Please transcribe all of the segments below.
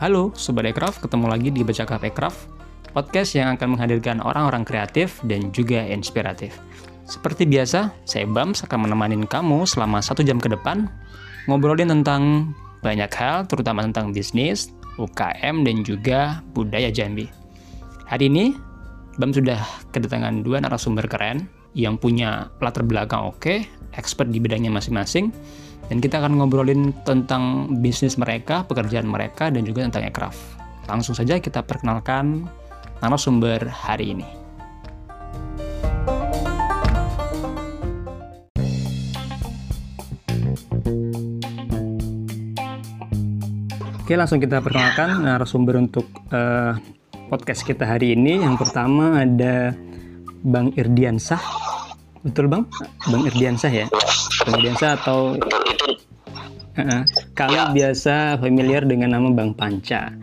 Halo Sobat Ekraf, ketemu lagi di Baca Kafe Ekraf, podcast yang akan menghadirkan orang-orang kreatif dan juga inspiratif. Seperti biasa, saya Bams akan menemani kamu selama satu jam ke depan, ngobrolin tentang banyak hal, terutama tentang bisnis, UKM, dan juga budaya Jambi. Hari ini, Bam sudah kedatangan dua narasumber keren yang punya latar belakang oke, expert di bidangnya masing-masing, dan kita akan ngobrolin tentang bisnis mereka, pekerjaan mereka, dan juga tentang aircraft. Langsung saja kita perkenalkan narasumber hari ini. Oke, langsung kita perkenalkan narasumber untuk uh, podcast kita hari ini. Yang pertama ada Bang Irdiansah. Betul Bang? Bang Irdiansah ya? Bang Irdiansah atau Uh, kami ya. biasa familiar dengan nama Bang Panca.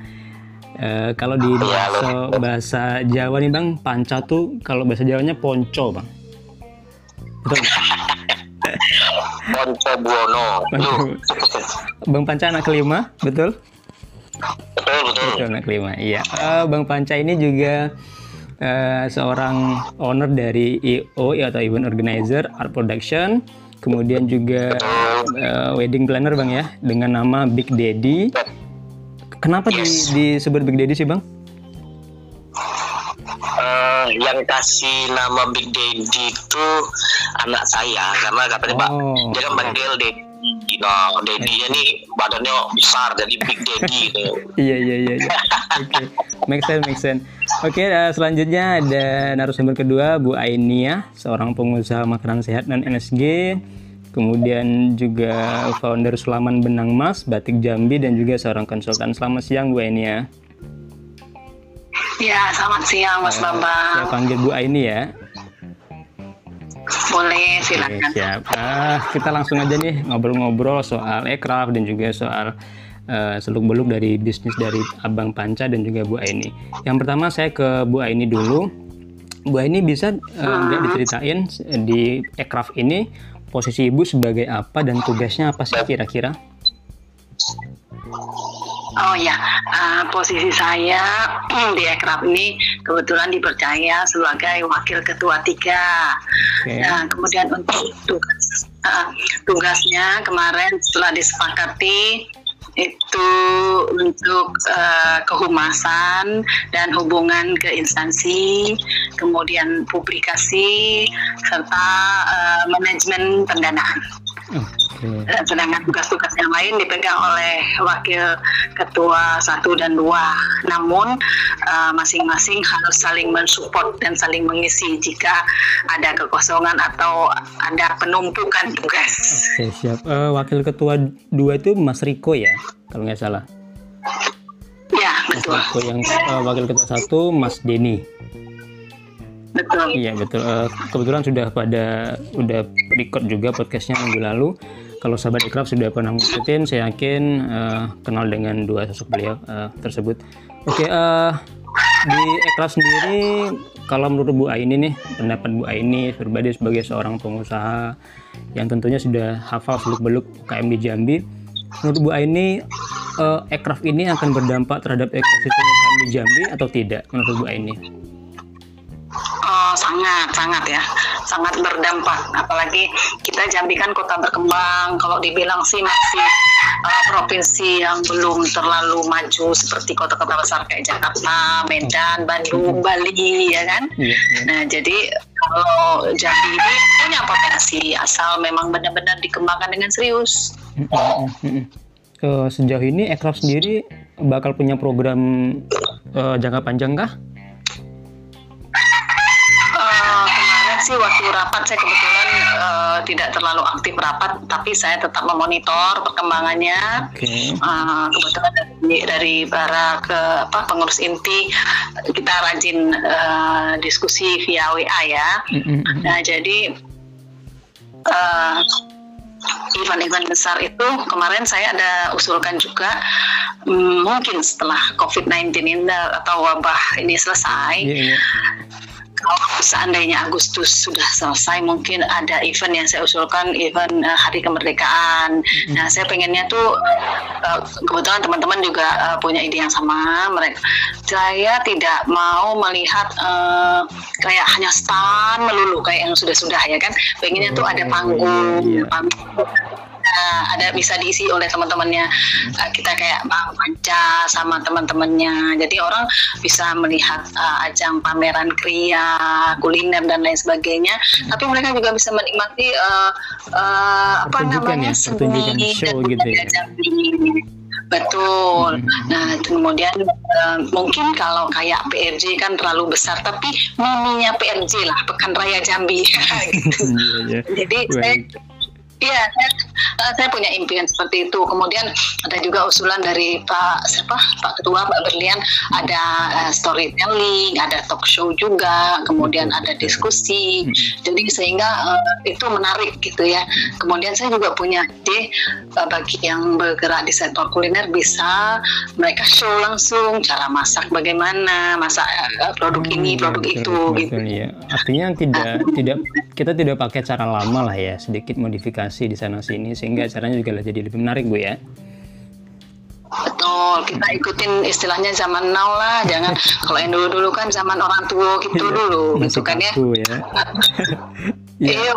Uh, kalau di iya, bahasa, bahasa Jawa nih Bang, Panca tuh kalau bahasa Jawanya ponco Bang. Betul. ponco Buono. Bang Panca anak kelima, betul? Betul, betul. Betul anak kelima, iya. Uh, Bang Panca ini juga uh, seorang owner dari IO atau Event Organizer Art Production kemudian juga uh, wedding planner bang ya dengan nama Big Daddy. Kenapa yes. di, disebut Big Daddy sih bang? Uh, yang kasih nama Big Daddy itu anak saya karena katanya oh. pak dia kan panggil Daddy Nah, daddy nih badannya besar jadi Big Daddy gitu. iya iya iya. iya. Oke, okay. Make sense make sense. Oke, okay, uh, selanjutnya ada narasumber kedua Bu Ainia, seorang pengusaha makanan sehat dan NSG. Kemudian juga founder Sulaman Benang Mas, Batik Jambi dan juga seorang konsultan. Selamat siang Bu Ainia. Ya, selamat siang Mas uh, Bambang. Saya panggil Bu Aini ya. Boleh, silakan. Oke, siap. Uh, kita langsung aja nih ngobrol-ngobrol soal aircraft dan juga soal uh, seluk-beluk dari bisnis dari Abang Panca dan juga Bu Aini. Yang pertama saya ke Bu Aini dulu. Bu Aini bisa uh, nggak diceritain di aircraft ini posisi Ibu sebagai apa dan tugasnya apa sih kira-kira? Oh ya, uh, posisi saya di Ekrab ini kebetulan dipercaya sebagai wakil ketua tiga. Okay. Nah, kemudian untuk tugas, uh, tugasnya kemarin setelah disepakati itu untuk uh, kehumasan dan hubungan ke instansi, kemudian publikasi serta uh, manajemen pendanaan. Okay. Sedangkan tugas-tugas yang lain dipegang oleh wakil ketua satu dan dua. Namun uh, masing-masing harus saling mensupport dan saling mengisi jika ada kekosongan atau ada penumpukan tugas. Oke okay, siap. Uh, wakil ketua dua itu Mas Riko ya, kalau nggak salah. Ya betul. Mas Riko yang uh, wakil ketua satu Mas Denny. Betul. Iya betul. Uh, kebetulan sudah pada udah record juga podcastnya minggu lalu. Kalau sahabat ikraf sudah pernah ngikutin, saya yakin uh, kenal dengan dua sosok beliau uh, tersebut. Oke, okay, uh, di ikraf sendiri, kalau menurut Bu Aini nih, pendapat Bu Aini pribadi sebagai seorang pengusaha yang tentunya sudah hafal seluk-beluk UKM di Jambi, menurut Bu Aini, uh, aircraft ini akan berdampak terhadap ekosistem UKM di Jambi atau tidak menurut Bu Aini? Sangat, sangat ya, sangat berdampak. Apalagi kita Jambi kan kota berkembang. Kalau dibilang sih masih uh, provinsi yang belum terlalu maju seperti kota-kota besar kayak Jakarta, Medan, Bandung, Bali, ya kan. Iya, iya. Nah, jadi kalau Jambi ini punya potensi asal memang benar-benar dikembangkan dengan serius. Uh, sejauh ini Ekraf sendiri bakal punya program uh, jangka panjang kah? Sih waktu rapat saya kebetulan uh, tidak terlalu aktif rapat, tapi saya tetap memonitor perkembangannya. Okay. Uh, kebetulan dari, dari para ke apa pengurus inti kita rajin uh, diskusi via WA ya. Mm-hmm. Nah jadi uh, event-event besar itu kemarin saya ada usulkan juga mungkin setelah COVID-19 ini atau wabah ini selesai. Yeah, yeah kalau seandainya Agustus sudah selesai mungkin ada event yang saya usulkan event uh, hari kemerdekaan. Mm-hmm. Nah saya pengennya tuh uh, kebetulan teman-teman juga uh, punya ide yang sama mereka. Saya tidak mau melihat uh, kayak hanya stand melulu kayak yang sudah-sudah ya kan. Pengennya tuh ada oh, panggung, iya, iya. panggung ada bisa diisi oleh teman-temannya uh, kita kayak Bang Panca sama teman-temannya jadi orang bisa melihat uh, ajang pameran kria kuliner dan lain sebagainya hmm. tapi mereka juga bisa menikmati uh, uh, apa namanya ya, seni show gitu ya Betul. Hmm. Nah, kemudian uh, mungkin kalau kayak PRJ kan terlalu besar, tapi mininya PRJ lah, Pekan Raya Jambi. gitu. Jadi saya Iya, saya, uh, saya punya impian seperti itu. Kemudian ada juga usulan dari Pak siapa Pak Ketua Pak Berlian ada uh, storytelling, ada talk show juga, kemudian ada diskusi. Jadi sehingga uh, itu menarik gitu ya. Kemudian saya juga punya ide uh, bagi yang bergerak di sektor kuliner bisa mereka show langsung cara masak bagaimana, masak uh, produk ini, hmm, produk betul, itu betul, gitu. Ya. Artinya tidak tidak kita tidak pakai cara lama lah ya, sedikit modifikasi komunikasi di sana sini sehingga acaranya juga jadi lebih menarik bu ya betul kita ikutin istilahnya zaman now lah jangan kalau yang dulu dulu kan zaman orang tua gitu iya, dulu gitu kan ya, ya. iya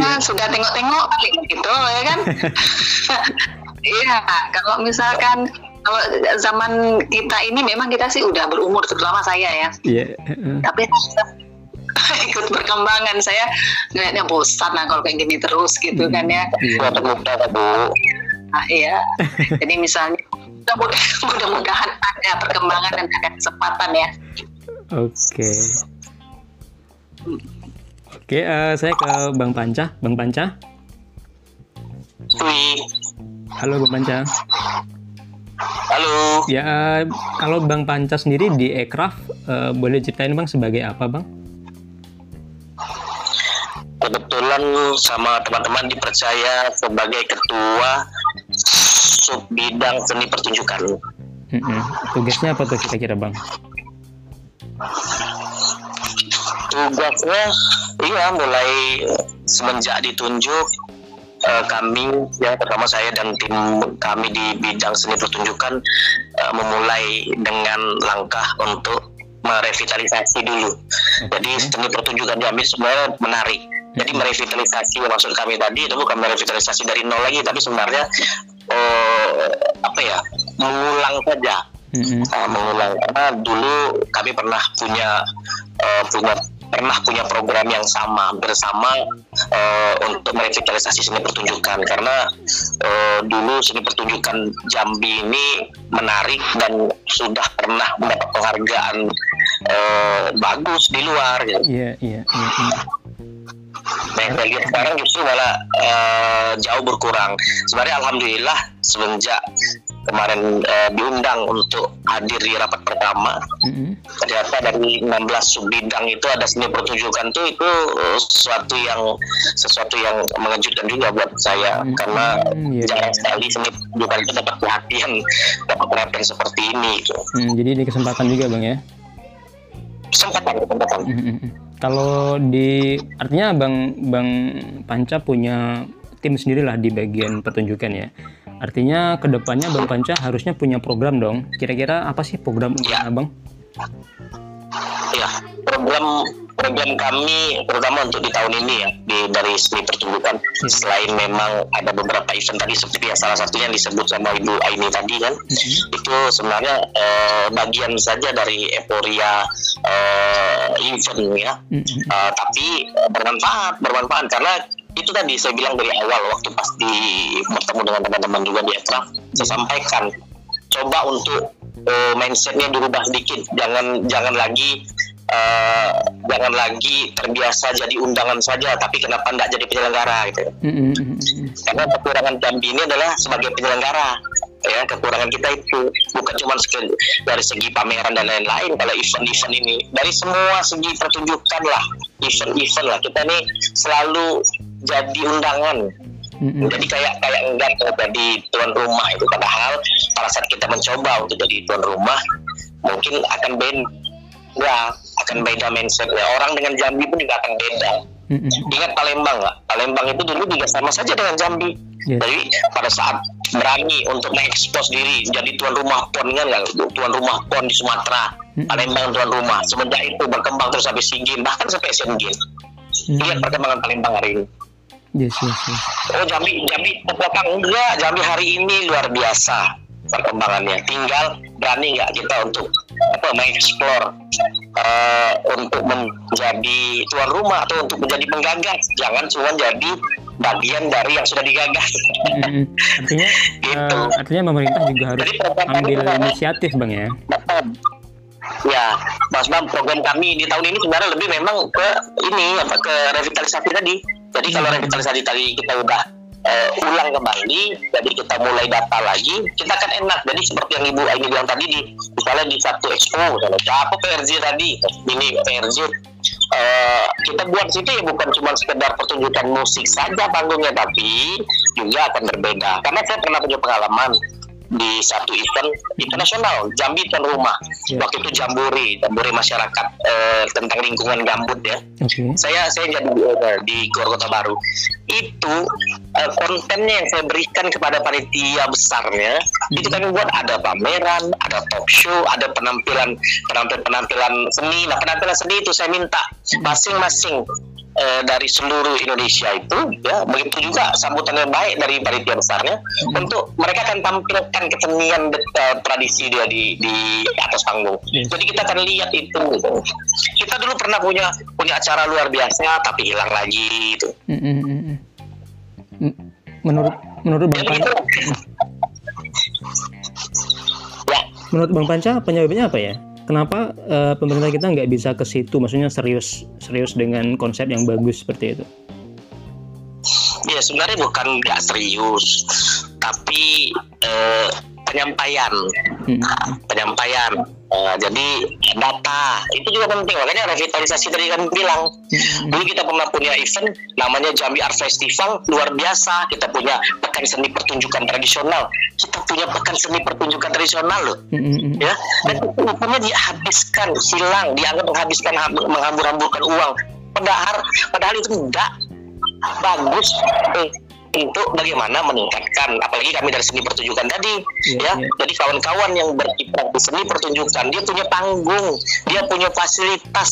nah, sudah tengok-tengok gitu ya kan iya kalau misalkan kalau zaman kita ini memang kita sih udah berumur terutama saya ya. Iya. Yeah. Tapi ikut perkembangan saya ngeliatnya bosan lah kalau kayak gini terus gitu kan ya. Iya. muda bu. Nah, iya. Jadi misalnya mudah-mudahan ada perkembangan dan ada kesempatan ya. Oke. Okay. Oke, okay, uh, eh, saya ke Bang Panca. Bang Panca. Halo Bang Panca. Halo. Ya, uh, kalau Bang Panca sendiri di Ekraf, uh, boleh ceritain Bang sebagai apa Bang? Kebetulan sama teman-teman dipercaya sebagai ketua sub bidang seni pertunjukan. Mm-hmm. Tugasnya apa tuh kira-kira bang? Tugasnya, iya mulai semenjak ditunjuk uh, kami ya pertama saya dan tim kami di bidang seni pertunjukan uh, memulai dengan langkah untuk merevitalisasi dulu. Jadi seni pertunjukan Jambi sebenarnya menarik jadi merevitalisasi maksud kami tadi itu bukan merevitalisasi dari nol lagi, tapi sebenarnya uh, apa ya mengulang saja, mm-hmm. uh, mengulang karena dulu kami pernah punya uh, punya pernah punya program yang sama bersama uh, untuk merevitalisasi seni pertunjukan karena uh, dulu seni pertunjukan Jambi ini menarik dan sudah pernah mendapat penghargaan uh, bagus di luar. Gitu. Iya, iya, iya. Iya. Nah, yang saya lihat sekarang justru malah uh, jauh berkurang. Sebenarnya alhamdulillah semenjak kemarin uh, diundang untuk hadir di rapat pertama, mm-hmm. ternyata dari 16 sub bidang itu ada seni pertunjukan tuh itu uh, sesuatu yang sesuatu yang mengejutkan juga buat saya mm-hmm. karena mm-hmm. jarang sekali seni pertunjukan itu dapat perhatian dapat perhatian seperti ini. Gitu. Mm, jadi ini kesempatan juga bang ya? Kesempatan, kesempatan. Mm-hmm. Kalau di artinya Bang Bang Panca punya tim sendiri lah di bagian pertunjukan ya. Artinya ke depannya Bang Panca harusnya punya program dong. Kira-kira apa sih program. Abang? Ya, program program kami terutama untuk di tahun ini ya di dari seni pertunjukan hmm. selain memang ada beberapa event tadi seperti yang salah satunya yang disebut sama Ibu Aini tadi kan hmm. itu sebenarnya eh, bagian saja dari euforia eh, event ya hmm. eh, tapi bermanfaat bermanfaat karena itu tadi saya bilang dari awal waktu pas di bertemu dengan teman-teman juga di Ekraf saya sampaikan coba untuk uh, mindsetnya dirubah sedikit jangan jangan lagi uh, jangan lagi terbiasa jadi undangan saja tapi kenapa tidak jadi penyelenggara gitu. Mm-hmm. karena kekurangan Jambi ini adalah sebagai penyelenggara ya kekurangan kita itu. Bukan cuma dari segi pameran dan lain-lain kalau event-event ini. Dari semua segi pertunjukan lah event-event lah. Kita ini selalu jadi undangan mm-hmm. jadi kayak kayak enggak jadi tuan rumah itu padahal pada saat kita mencoba untuk jadi tuan rumah mungkin akan band ya akan beda mindset ya orang dengan Jambi pun juga akan beda mm-hmm. ingat Palembang nggak Palembang itu dulu juga sama saja dengan Jambi yes. jadi pada saat berani untuk mengekspos diri jadi tuan rumah pon kan nggak tuan rumah pon di Sumatera mm-hmm. Palembang tuan rumah semenjak itu berkembang terus sampai Singgin bahkan sampai Asian Games mm-hmm. lihat perkembangan Palembang hari ini Yes, yes, yes. Oh Jambi, Jambi terbelakang enggak. Jambi hari ini luar biasa perkembangannya. Tinggal berani nggak kita untuk apa mengeksplor uh, untuk menjadi tuan rumah atau untuk menjadi penggagas. Jangan cuma jadi bagian dari yang sudah digagas. Mm-hmm. Artinya, gitu. uh, artinya pemerintah juga harus Jadi, ambil inisiatif, bang ya. Ya, Mas Bam, program kami di tahun ini sebenarnya lebih memang ke ini apa ke revitalisasi tadi jadi kalau hmm. revitalisasi tadi kita udah uh, ulang kembali, jadi kita mulai data lagi, kita akan enak. Jadi seperti yang Ibu Aini bilang tadi di misalnya di satu expo, misalnya apa PRJ tadi, ini PRJ Uh, kita buat situ ya bukan cuma sekedar pertunjukan musik saja panggungnya tapi juga akan berbeda karena saya pernah punya pengalaman di satu event internasional Jambi tuan rumah yeah. waktu itu Jamburi Jamburi masyarakat eh, tentang lingkungan gambut ya okay. saya saya jadi uh, di Gor Kota Baru itu uh, kontennya yang saya berikan kepada panitia besarnya mm-hmm. itu kami buat ada pameran ada talk show ada penampilan penampilan penampilan seni nah penampilan seni itu saya minta masing-masing eh, dari seluruh Indonesia itu ya begitu juga sambutan yang baik dari panitia besarnya hmm. untuk mereka akan tampilkan kesenian uh, tradisi dia di di atas panggung. Hmm. Jadi kita akan lihat itu gitu. Kita dulu pernah punya punya acara luar biasa tapi hilang lagi itu. Hmm. hmm, hmm, hmm. Menurut menurut Bang Panca, ya. menurut Bang Panca penyebabnya apa ya? Kenapa uh, pemerintah kita nggak bisa ke situ? Maksudnya serius serius dengan konsep yang bagus seperti itu? Ya sebenarnya bukan nggak serius tapi uh, penyampaian. Hmm. penyampaian. Uh, jadi data. Itu juga penting. Makanya revitalisasi tadi kan bilang. Hmm. dulu kita pernah punya event namanya Jambi Art Festival. Luar biasa. Kita punya pekan seni pertunjukan tradisional. Kita punya pekan seni pertunjukan tradisional loh. Hmm. ya dan itu dihabiskan hilang. Dianggap menghabiskan menghambur-hamburkan uang. Padahal padahal itu enggak. Bagus. Eh, untuk bagaimana meningkatkan apalagi kami dari seni pertunjukan tadi yeah, ya. yeah. jadi kawan-kawan yang berkiprah di seni pertunjukan dia punya panggung dia punya fasilitas.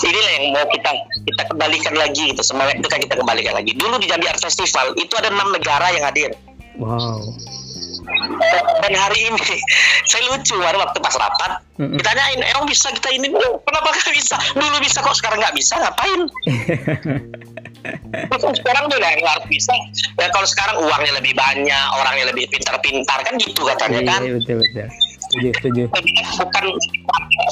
Inilah yang mau kita kita kembalikan lagi gitu semangat itu kan kita kembalikan lagi. Dulu di Jambi Art Festival itu ada enam negara yang hadir. Wow dan hari ini saya lucu baru waktu pas rapat mm-hmm. ditanyain emang bisa kita ini kenapa nggak bisa? Dulu bisa kok sekarang nggak bisa? Ngapain? Sekarang tuh nggak harus bisa. Ya kalau sekarang uangnya lebih banyak orangnya lebih pintar-pintar kan gitu katanya kan? iya, betul betul setuju setuju. Bukan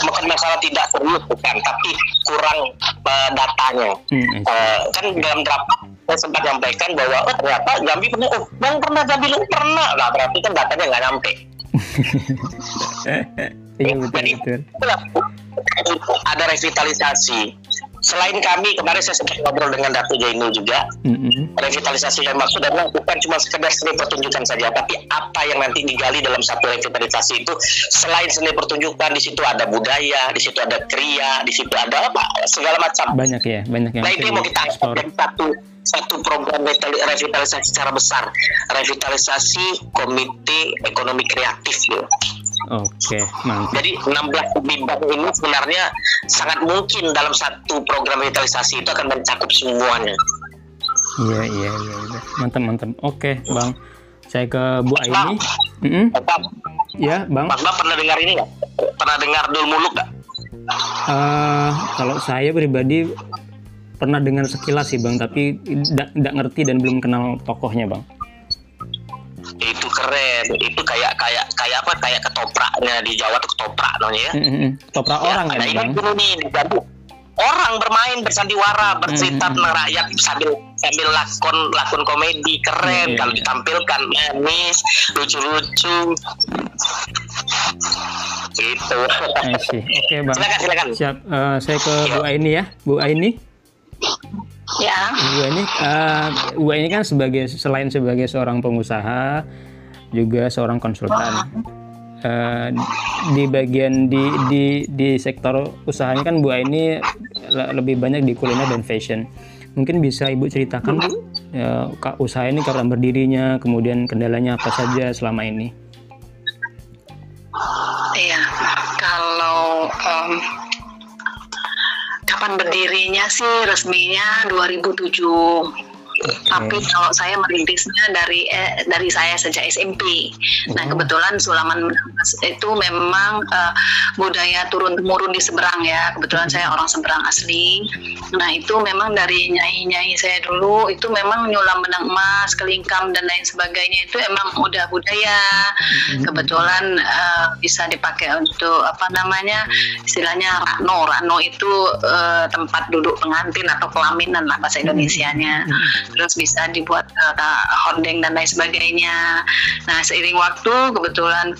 bukan masalah tidak serius bukan tapi kurang uh, datanya. Hmm, uh, kan dalam rapat saya sempat menyampaikan bahwa oh ternyata Jambi pernah oh bang pernah Jambi lu pernah. Lah berarti kan datanya nggak nyampe. Iya, betul, Jadi, betul. ada revitalisasi selain kami kemarin saya sempat ngobrol dengan Datu Jainu juga. Mm-hmm. revitalisasi yang maksud adalah bukan cuma sekedar seni pertunjukan saja tapi apa yang nanti digali dalam satu revitalisasi itu selain seni pertunjukan di situ ada budaya di situ ada kriya di situ ada apa segala macam. Banyak ya banyak yang nah itu mau kita angkat satu satu program revitalisasi secara besar. Revitalisasi komite ekonomi kreatif ya Oke, mantap. Jadi 16 bidang ini sebenarnya sangat mungkin dalam satu program revitalisasi itu akan mencakup semuanya. Iya, iya, iya. iya. Mantap, mantap. Oke, Bang. Saya ke Bu Aini. Mm -hmm. Ya, Bang. Mas Bang pernah dengar ini nggak? Pernah dengar Dul Muluk nggak? Uh, kalau saya pribadi pernah dengar sekilas sih Bang, tapi tidak ngerti dan belum kenal tokohnya Bang keren. Itu kayak kayak kayak apa? Kayak ketopraknya di Jawa tuh ketoprak namanya ya. Mm-hmm. ketoprak ya, orang ya ini dulu nih orang bermain bersandiwara bercerita mm-hmm. tentang rakyat sambil sambil lakon lakon komedi. Keren mm-hmm. kalau ditampilkan manis lucu-lucu. Gitu. Oke okay, bang. Silakan silakan. Siap uh, saya ke Bu Aini ya. Bu Aini. Ya. Bu ini, uh, Bu ini kan sebagai selain sebagai seorang pengusaha, juga seorang konsultan. uh, di bagian di di di sektor usahanya kan Bu ini lebih banyak di kuliner dan fashion. Mungkin bisa Ibu ceritakan Bu, uh, usaha ini kapan berdirinya, kemudian kendalanya apa saja selama ini? Iya, kalau um, kapan berdirinya sih resminya 2007 tapi kalau saya merintisnya dari eh, dari saya sejak SMP. Nah oh. kebetulan Sulaman itu memang uh, budaya turun temurun di seberang ya. Kebetulan saya orang seberang asli. Nah itu memang dari nyai nyai saya dulu itu memang nyulam benang emas, kelingkam dan lain sebagainya itu emang udah budaya. Mm-hmm. Kebetulan uh, bisa dipakai untuk apa namanya istilahnya rano. Rano itu uh, tempat duduk pengantin atau pelaminan lah bahasa Indonesianya. Mm-hmm terus bisa dibuat uh, hordeng dan lain sebagainya. Nah seiring waktu kebetulan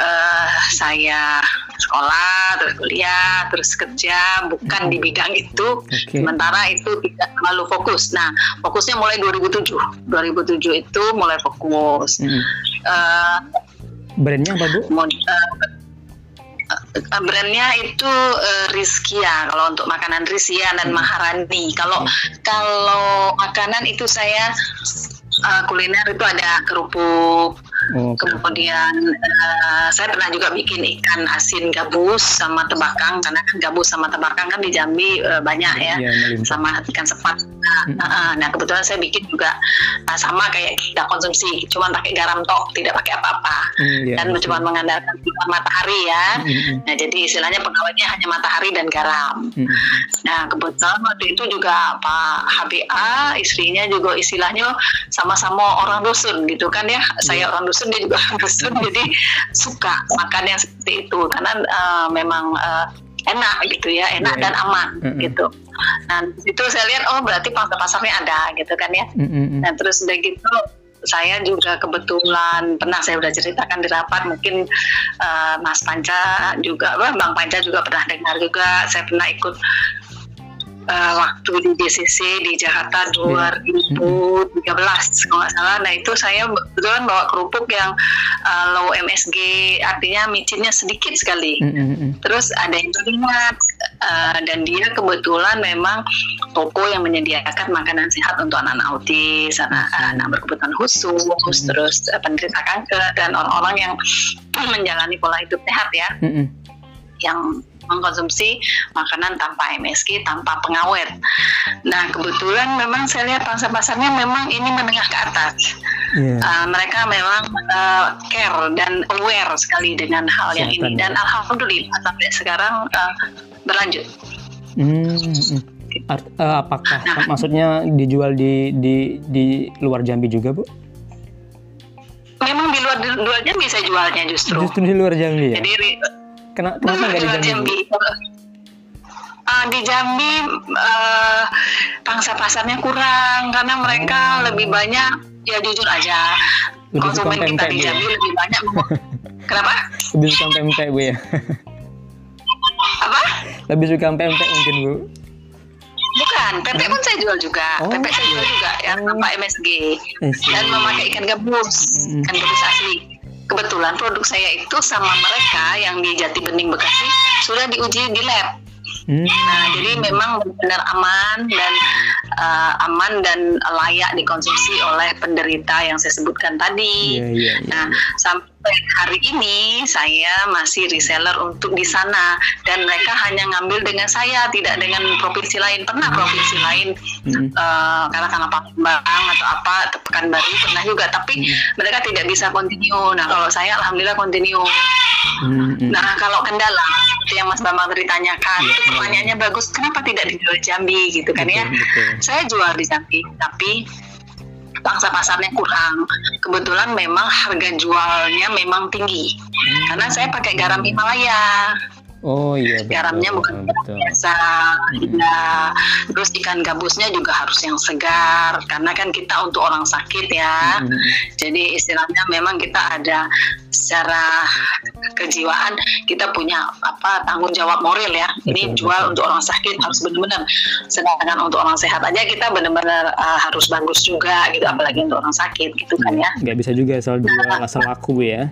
uh, saya sekolah terus kuliah terus kerja bukan di bidang itu okay. sementara itu tidak terlalu fokus nah fokusnya mulai 2007 2007 itu mulai fokus hmm. uh, brandnya apa bu? Uh, uh, brandnya itu uh, Rizkia kalau untuk makanan Rizkia dan hmm. Maharani kalau hmm. kalau makanan itu saya uh, kuliner itu ada kerupuk Okay. Kemudian uh, saya pernah juga bikin ikan asin gabus sama tebakang karena kan gabus sama tebakang kan di Jambi uh, banyak ya, ya sama ikan sepat. Nah, hmm. uh, nah kebetulan saya bikin juga uh, sama kayak kita konsumsi, cuma pakai garam tok, tidak pakai apa-apa hmm, ya, dan cuma mengandalkan matahari ya. Hmm, hmm, hmm. Nah jadi istilahnya pengawetnya hanya matahari dan garam. Hmm. Nah kebetulan waktu itu juga Pak HBA istrinya juga istilahnya sama-sama orang dusun gitu kan ya. Saya iya. orang dusun dusun dia juga dusun jadi suka makan yang seperti itu karena uh, memang uh, enak gitu ya enak yeah. dan aman mm -hmm. gitu nah itu saya lihat oh berarti pasar pasarnya ada gitu kan ya mm -hmm. nah terus udah gitu saya juga kebetulan pernah saya udah ceritakan di rapat mungkin uh, Mas Panca juga Bang Panca juga pernah dengar juga saya pernah ikut uh, waktu di BCC di Jakarta 2013 kalau nggak salah. Nah itu saya kebetulan bawa kerupuk yang uh, low MSG, artinya micinnya sedikit sekali. Terus ada yang teringat uh, dan dia kebetulan memang toko yang menyediakan makanan sehat untuk anak-anak autis, anak-anak berkebutuhan khusus, terus uh, penderita kanker dan orang-orang yang menjalani pola hidup sehat ya. Yang mengkonsumsi makanan tanpa MSG, tanpa pengawet. Nah, kebetulan memang saya lihat pasar-pasarnya memang ini menengah ke atas. Yeah. Uh, mereka memang uh, care dan aware sekali dengan hal yang ini dan alhamdulillah sampai sekarang uh, berlanjut. Hmm. Art, uh, apakah nah, maksudnya dijual di di di luar Jambi juga, Bu? Memang di luar di luar Jambi saya jualnya justru. Justru di luar Jambi ya. Jadi Kenapa, kenapa nggak di Jambi? Jambi. Uh, di Jambi uh, pangsa pasarnya kurang karena mereka oh. lebih banyak ya jujur aja lebih konsumen kita di Jambi ya? lebih banyak kenapa? Lebih suka pempek bu ya? Apa? Lebih suka pempek mungkin bu? Bukan, pempek pun saya jual juga. Oh. Pempek saya jual juga yang oh. tanpa MSG dan memakai ikan gabus, ikan gabus asli kebetulan produk saya itu sama mereka yang di Jati Bening Bekasi sudah diuji di lab. Hmm. Nah, jadi memang benar aman dan uh, aman dan layak dikonsumsi oleh penderita yang saya sebutkan tadi. Yeah, yeah, yeah, nah, sampai hari ini saya masih reseller untuk di sana dan mereka hanya ngambil dengan saya, tidak dengan provinsi lain. Pernah provinsi lain hmm. uh, karena karena Palembang atau apa, tekan baru pernah juga, tapi hmm. mereka tidak bisa continue. Nah, kalau saya alhamdulillah continue. Hmm. Nah, kalau kendala yang Mas Bambang tadi tanyakan, yeah, itu iya. pertanyaannya yeah. bagus. Kenapa tidak dijual di Jambi gitu kan betul, ya? Betul. Saya jual di Jambi, tapi pangsa pasarnya kurang. Kebetulan memang harga jualnya memang tinggi. Hmm. Karena saya pakai garam Himalaya. Oh iya. Betul, Garamnya bukan betul. biasa. Hmm. Terus ikan gabusnya juga harus yang segar karena kan kita untuk orang sakit ya. Hmm. Jadi istilahnya memang kita ada secara kejiwaan kita punya apa tanggung jawab moral ya. Ini betul, jual betul. untuk orang sakit harus benar-benar. Sedangkan untuk orang sehat aja kita benar-benar uh, harus bagus juga gitu apalagi untuk orang sakit gitu kan ya. Nggak bisa juga asal jual asal laku ya.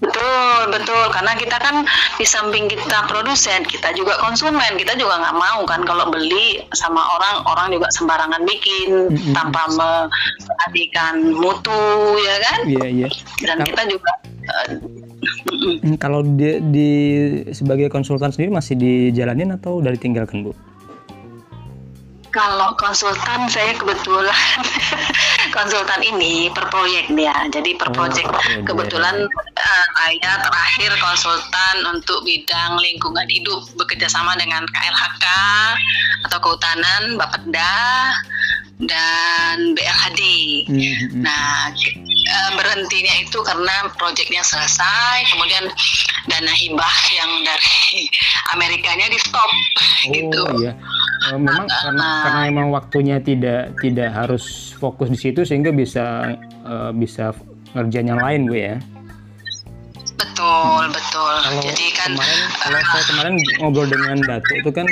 Betul, betul. Karena kita kan di samping kita produsen, kita juga konsumen. Kita juga nggak mau kan kalau beli sama orang, orang juga sembarangan bikin mm-hmm. tanpa memperhatikan mutu, ya kan? Iya, yeah, iya. Yeah. Dan nah, kita juga uh, kalau di, di sebagai konsultan sendiri masih dijalanin atau udah ditinggalkan, Bu? Kalau konsultan saya kebetulan konsultan ini per proyek ya. Jadi per oh, proyek oh, kebetulan uh, saya terakhir konsultan untuk bidang lingkungan hidup bekerja sama dengan KLHK atau Kehutanan, Bapeda dan BLHD. Mm-hmm. Nah, uh, berhentinya itu karena proyeknya selesai, kemudian dana hibah yang dari Amerikanya di stop oh, gitu. Iya. Uh, memang uh, karena uh, karena emang waktunya tidak tidak harus fokus di situ sehingga bisa uh, bisa ngerjain yang lain gue ya. Betul, betul. Kalau Jadi kan kemarin, kalau saya kemarin ngobrol dengan Datu itu kan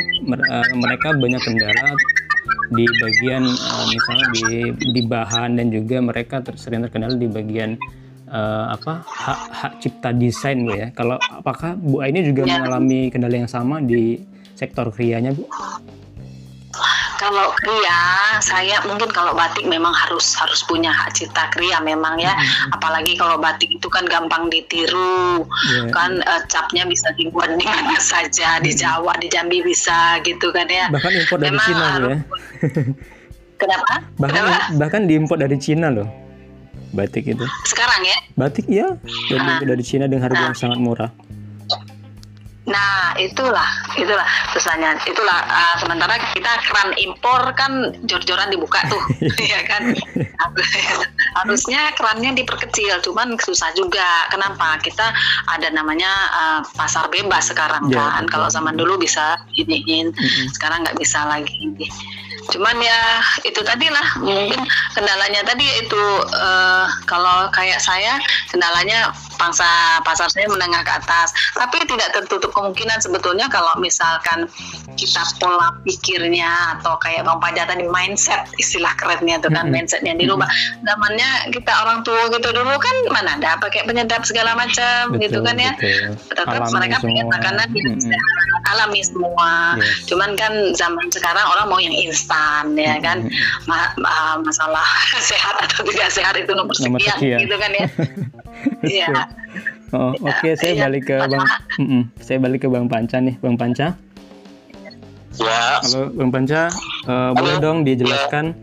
mereka banyak kendala di bagian uh, misalnya di di bahan dan juga mereka ter, sering terkenal di bagian uh, apa hak hak cipta desain bu ya. Kalau apakah Bu ini juga ya. mengalami kendala yang sama di sektor krianya Bu? Kalau kria, saya mungkin kalau batik memang harus harus punya hak cipta kria memang ya. Hmm. Apalagi kalau batik itu kan gampang ditiru, yeah. kan uh, capnya bisa dibuat di mana saja, di Jawa, di Jambi bisa gitu kan ya. Bahkan impor dari Cina ya. Kenapa? Bahkan Kenapa? bahkan diimpor dari Cina loh. Batik itu. Sekarang ya? Batik ya, dari, nah. dari Cina dengan harga nah. yang sangat murah. Nah, itulah, itulah susahnya. Itulah uh, sementara kita keran impor kan jor-joran dibuka tuh, ya kan? Harusnya kerannya diperkecil, cuman susah juga. Kenapa? Kita ada namanya uh, pasar bebas sekarang ya, kan. Kalau zaman dulu bisa iniin, sekarang nggak bisa lagi cuman ya itu tadi lah mungkin kendalanya tadi itu uh, kalau kayak saya kendalanya pangsa pasar saya menengah ke atas. Tapi tidak tertutup kemungkinan sebetulnya kalau misalkan kita pola pikirnya atau kayak bang Paja tadi mindset istilah kerennya itu kan mindsetnya dirubah. Zamannya kita orang tua gitu dulu kan mana ada pakai penyedap segala macam gitu kan ya. tetap mereka pengen makanan yang alami semua. Yes. cuman kan zaman sekarang orang mau yang instan ya kan? Ma ma masalah sehat atau tidak sehat itu nomor sekian, nomor sekian. gitu kan ya. Iya. oh, oke okay. saya ya, balik ke bang mm -mm. saya balik ke bang Panca nih. Bang Panca? Ya. Halo bang Panca. Uh, boleh dong dijelaskan.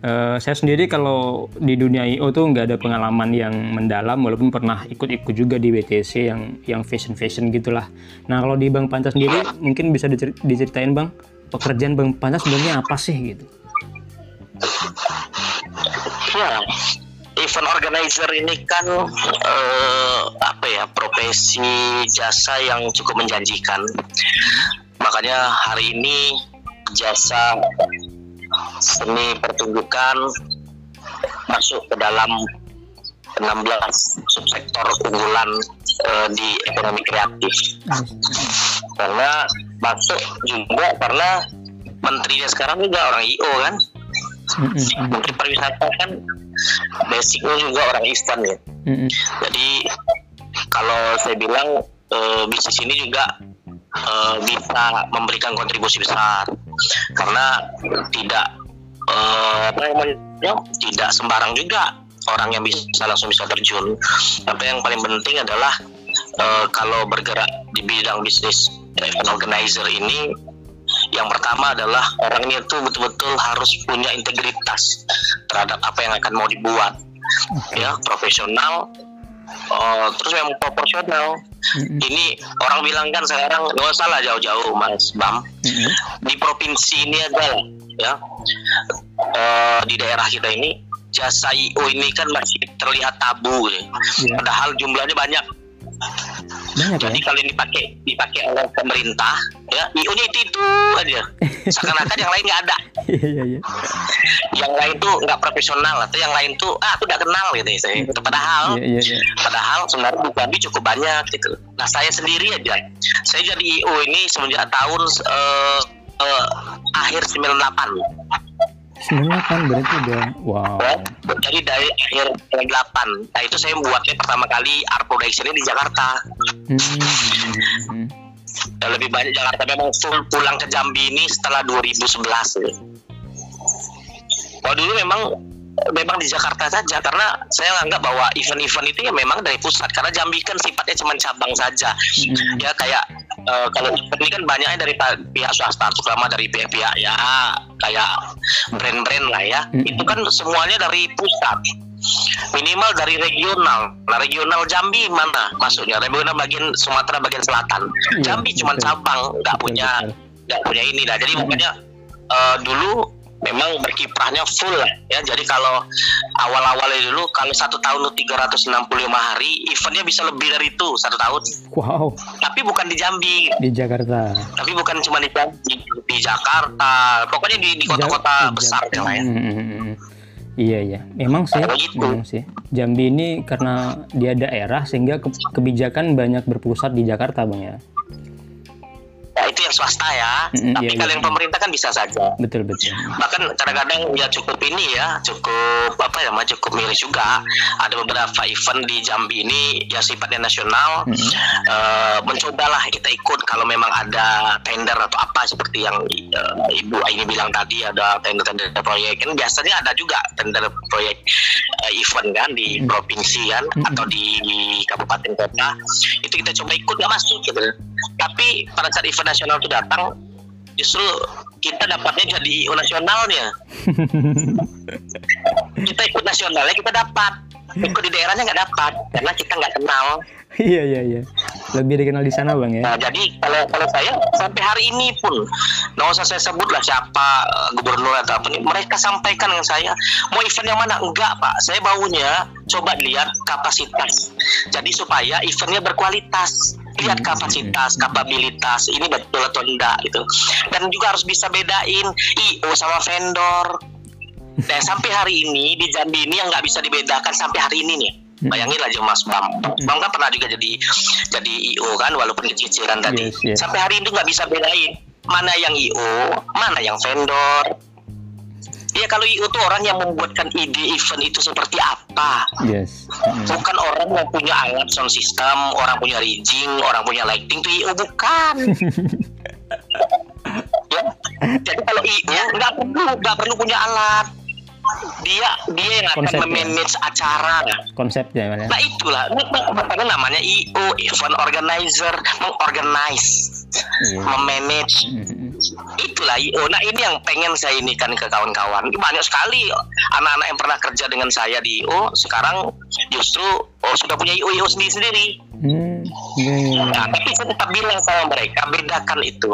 Uh, saya sendiri kalau di dunia IO tuh nggak ada pengalaman yang mendalam walaupun pernah ikut-ikut juga di WTC yang yang fashion fashion gitulah. Nah kalau di Bang Panca sendiri mungkin bisa diceritain Bang pekerjaan Bang Panca sebenarnya apa sih gitu? Ya, event organizer ini kan uh, apa ya profesi jasa yang cukup menjanjikan. Makanya hari ini jasa seni pertunjukan masuk ke dalam 16 subsektor unggulan uh, di ekonomi kreatif. Karena masuk juga karena menterinya sekarang juga orang IO kan. Menteri pariwisata kan basicnya juga orang Islam ya. Jadi kalau saya bilang uh, bisnis ini juga uh, bisa memberikan kontribusi besar karena tidak uh, apa namanya tidak sembarang juga orang yang bisa langsung bisa terjun. Tapi yang paling penting adalah uh, kalau bergerak di bidang bisnis event organizer ini yang pertama adalah orangnya itu betul-betul harus punya integritas terhadap apa yang akan mau dibuat ya profesional uh, terus memang proporsional mm-hmm. ini orang bilang kan sekarang nggak salah jauh-jauh mas bam mm-hmm. di provinsi ini adalah ya uh, di daerah kita ini jasa IO ini kan masih terlihat tabu ya. Yeah. Padahal jumlahnya banyak. Banyak Jadi ya? kalau ini dipakai dipakai oleh pemerintah, ya IO-nya itu itu aja. Seakan-akan yang lain nggak ada. Iya iya iya. Yang lain tuh nggak profesional atau yang lain tuh ah aku udah kenal gitu ya. Saya. Padahal yeah, yeah, yeah. padahal sebenarnya Bali cukup banyak gitu. Nah saya sendiri aja, saya jadi IO ini semenjak tahun uh, uh, akhir 98. 98 berarti udah wow. Jadi dari akhir 98. Nah itu saya buatnya pertama kali art production di Jakarta. Hmm. Dan lebih banyak Jakarta memang full pulang ke Jambi ini setelah 2011. Kalau dulu memang memang di Jakarta saja karena saya anggap bahwa event-event itu ya memang dari pusat karena Jambi kan sifatnya cuma cabang saja. Hmm. ya kayak uh, kalau event ini kan banyaknya dari pihak swasta terutama dari pihak-pihak ya kayak brand-brand lah ya. Hmm. itu kan semuanya dari pusat. Minimal dari regional. Nah regional Jambi mana masuknya? Regional bagian Sumatera bagian selatan. Iya, Jambi cuma cabang nggak punya nggak punya ini. Lah jadi makanya uh, dulu memang berkiprahnya full ya. Jadi kalau awal-awalnya dulu kalau satu tahun itu 365 hari eventnya bisa lebih dari itu satu tahun. Wow. Tapi bukan di Jambi. Di Jakarta. Tapi bukan cuma di Jambi di Jakarta. Pokoknya di kota-kota besar ya lah ya. Hmm, hmm, hmm, Iya iya, memang sih, gitu. memang sih. Jambi ini karena dia daerah sehingga kebijakan banyak berpusat di Jakarta bang ya itu yang swasta ya. Mm, Tapi iya, kalau iya. yang pemerintah kan bisa saja. Betul betul. Bahkan kadang-kadang ya cukup ini ya, cukup apa ya, cukup miris juga. Ada beberapa event di Jambi ini yang sifatnya nasional. Mm uh, mencobalah kita ikut kalau memang ada tender atau apa seperti yang uh, ibu ini bilang tadi ada tender-tender proyek. Kan biasanya ada juga tender proyek uh, event kan di mm provinsi kan mm atau di, di kabupaten kota. Itu kita coba ikut nggak masuk gitu. Tapi pada saat event nasional itu datang justru kita dapatnya jadi IO nasionalnya. Kita ikut nasionalnya kita dapat. Ikut di daerahnya nggak dapat karena kita nggak kenal. Iya iya iya. Lebih dikenal di sana bang ya? Nah, jadi kalau kalau saya sampai hari ini pun nggak usah saya sebut lah siapa eh, gubernur atau apa nih mereka sampaikan dengan saya mau event yang mana? Enggak pak. Saya baunya coba lihat kapasitas. Jadi supaya eventnya berkualitas lihat hmm. kapasitas, kapabilitas ini betul atau enggak gitu. Dan juga harus bisa bedain IO sama vendor. Dan sampai hari ini di Jambi ini yang nggak bisa dibedakan sampai hari ini nih. Hmm. Bayangin aja Mas Bam. Hmm. Bam kan pernah juga jadi jadi IO kan walaupun kecil-kecilan tadi. Yes, yes. Sampai hari ini nggak bisa bedain mana yang IO, mana yang vendor, Ya kalau itu orang yang membuatkan ide event itu seperti apa. Yes. Mm. Bukan orang yang punya alat sound system, orang punya rigging, orang punya lighting itu IO bukan. ya. Jadi kalau IO nggak perlu nggak perlu punya alat dia dia yang akan memanage acara. Konsepnya mana nah itulah. Makanya namanya IO event organizer mengorganize yeah. memanage. Mm-hmm. itulah IO nah ini yang pengen saya ini kan ke kawan-kawan. Banyak sekali anak-anak yang pernah kerja dengan saya di IO sekarang justru oh, sudah punya IO IO sendiri sendiri mm. yeah. nah, tapi saya tetap bilang sama mereka bedakan itu.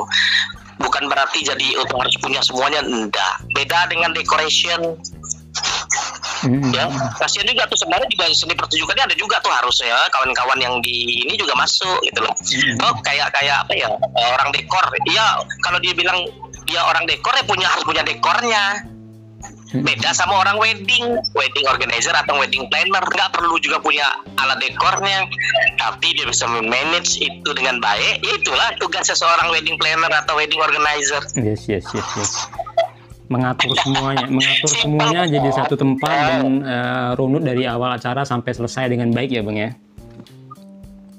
Bukan berarti jadi itu harus punya semuanya. Enggak. Beda dengan decoration Hmm. Ya, kasihan juga tuh sebenarnya juga seni pertunjukannya ada juga tuh harusnya kawan-kawan yang di ini juga masuk gitu loh. Hmm. Oh kayak kayak apa ya orang dekor. Iya kalau dia bilang dia orang dekor ya punya harus punya dekornya. Hmm. Beda sama orang wedding, wedding organizer atau wedding planner nggak perlu juga punya alat dekornya, tapi dia bisa manage itu dengan baik. Itulah tugas seseorang wedding planner atau wedding organizer. Yes yes yes yes mengatur semuanya, mengatur semuanya jadi satu tempat dan uh, runut dari awal acara sampai selesai dengan baik ya bang ya.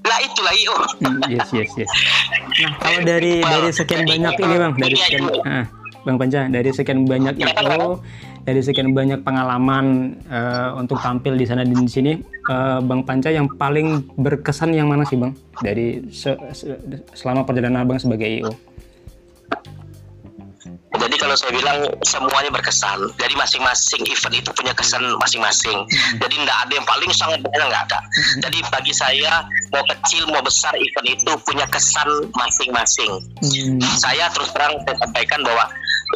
Lah itulah iyo. Hmm, yes yes yes. Nah kalau dari dari sekian banyak ini bang, dari sekian, ah, bang Panca, dari sekian banyak itu, dari sekian banyak pengalaman uh, untuk tampil di sana dan di sini, uh, bang Panca yang paling berkesan yang mana sih bang? Dari se, se, selama perjalanan abang sebagai IO? Jadi kalau saya bilang semuanya berkesan. Jadi masing-masing event itu punya kesan masing-masing. Hmm. Jadi tidak ada yang paling sangat benar nggak ada. Hmm. Jadi bagi saya mau kecil mau besar event itu punya kesan masing-masing. Hmm. Saya terus terang saya sampaikan bahwa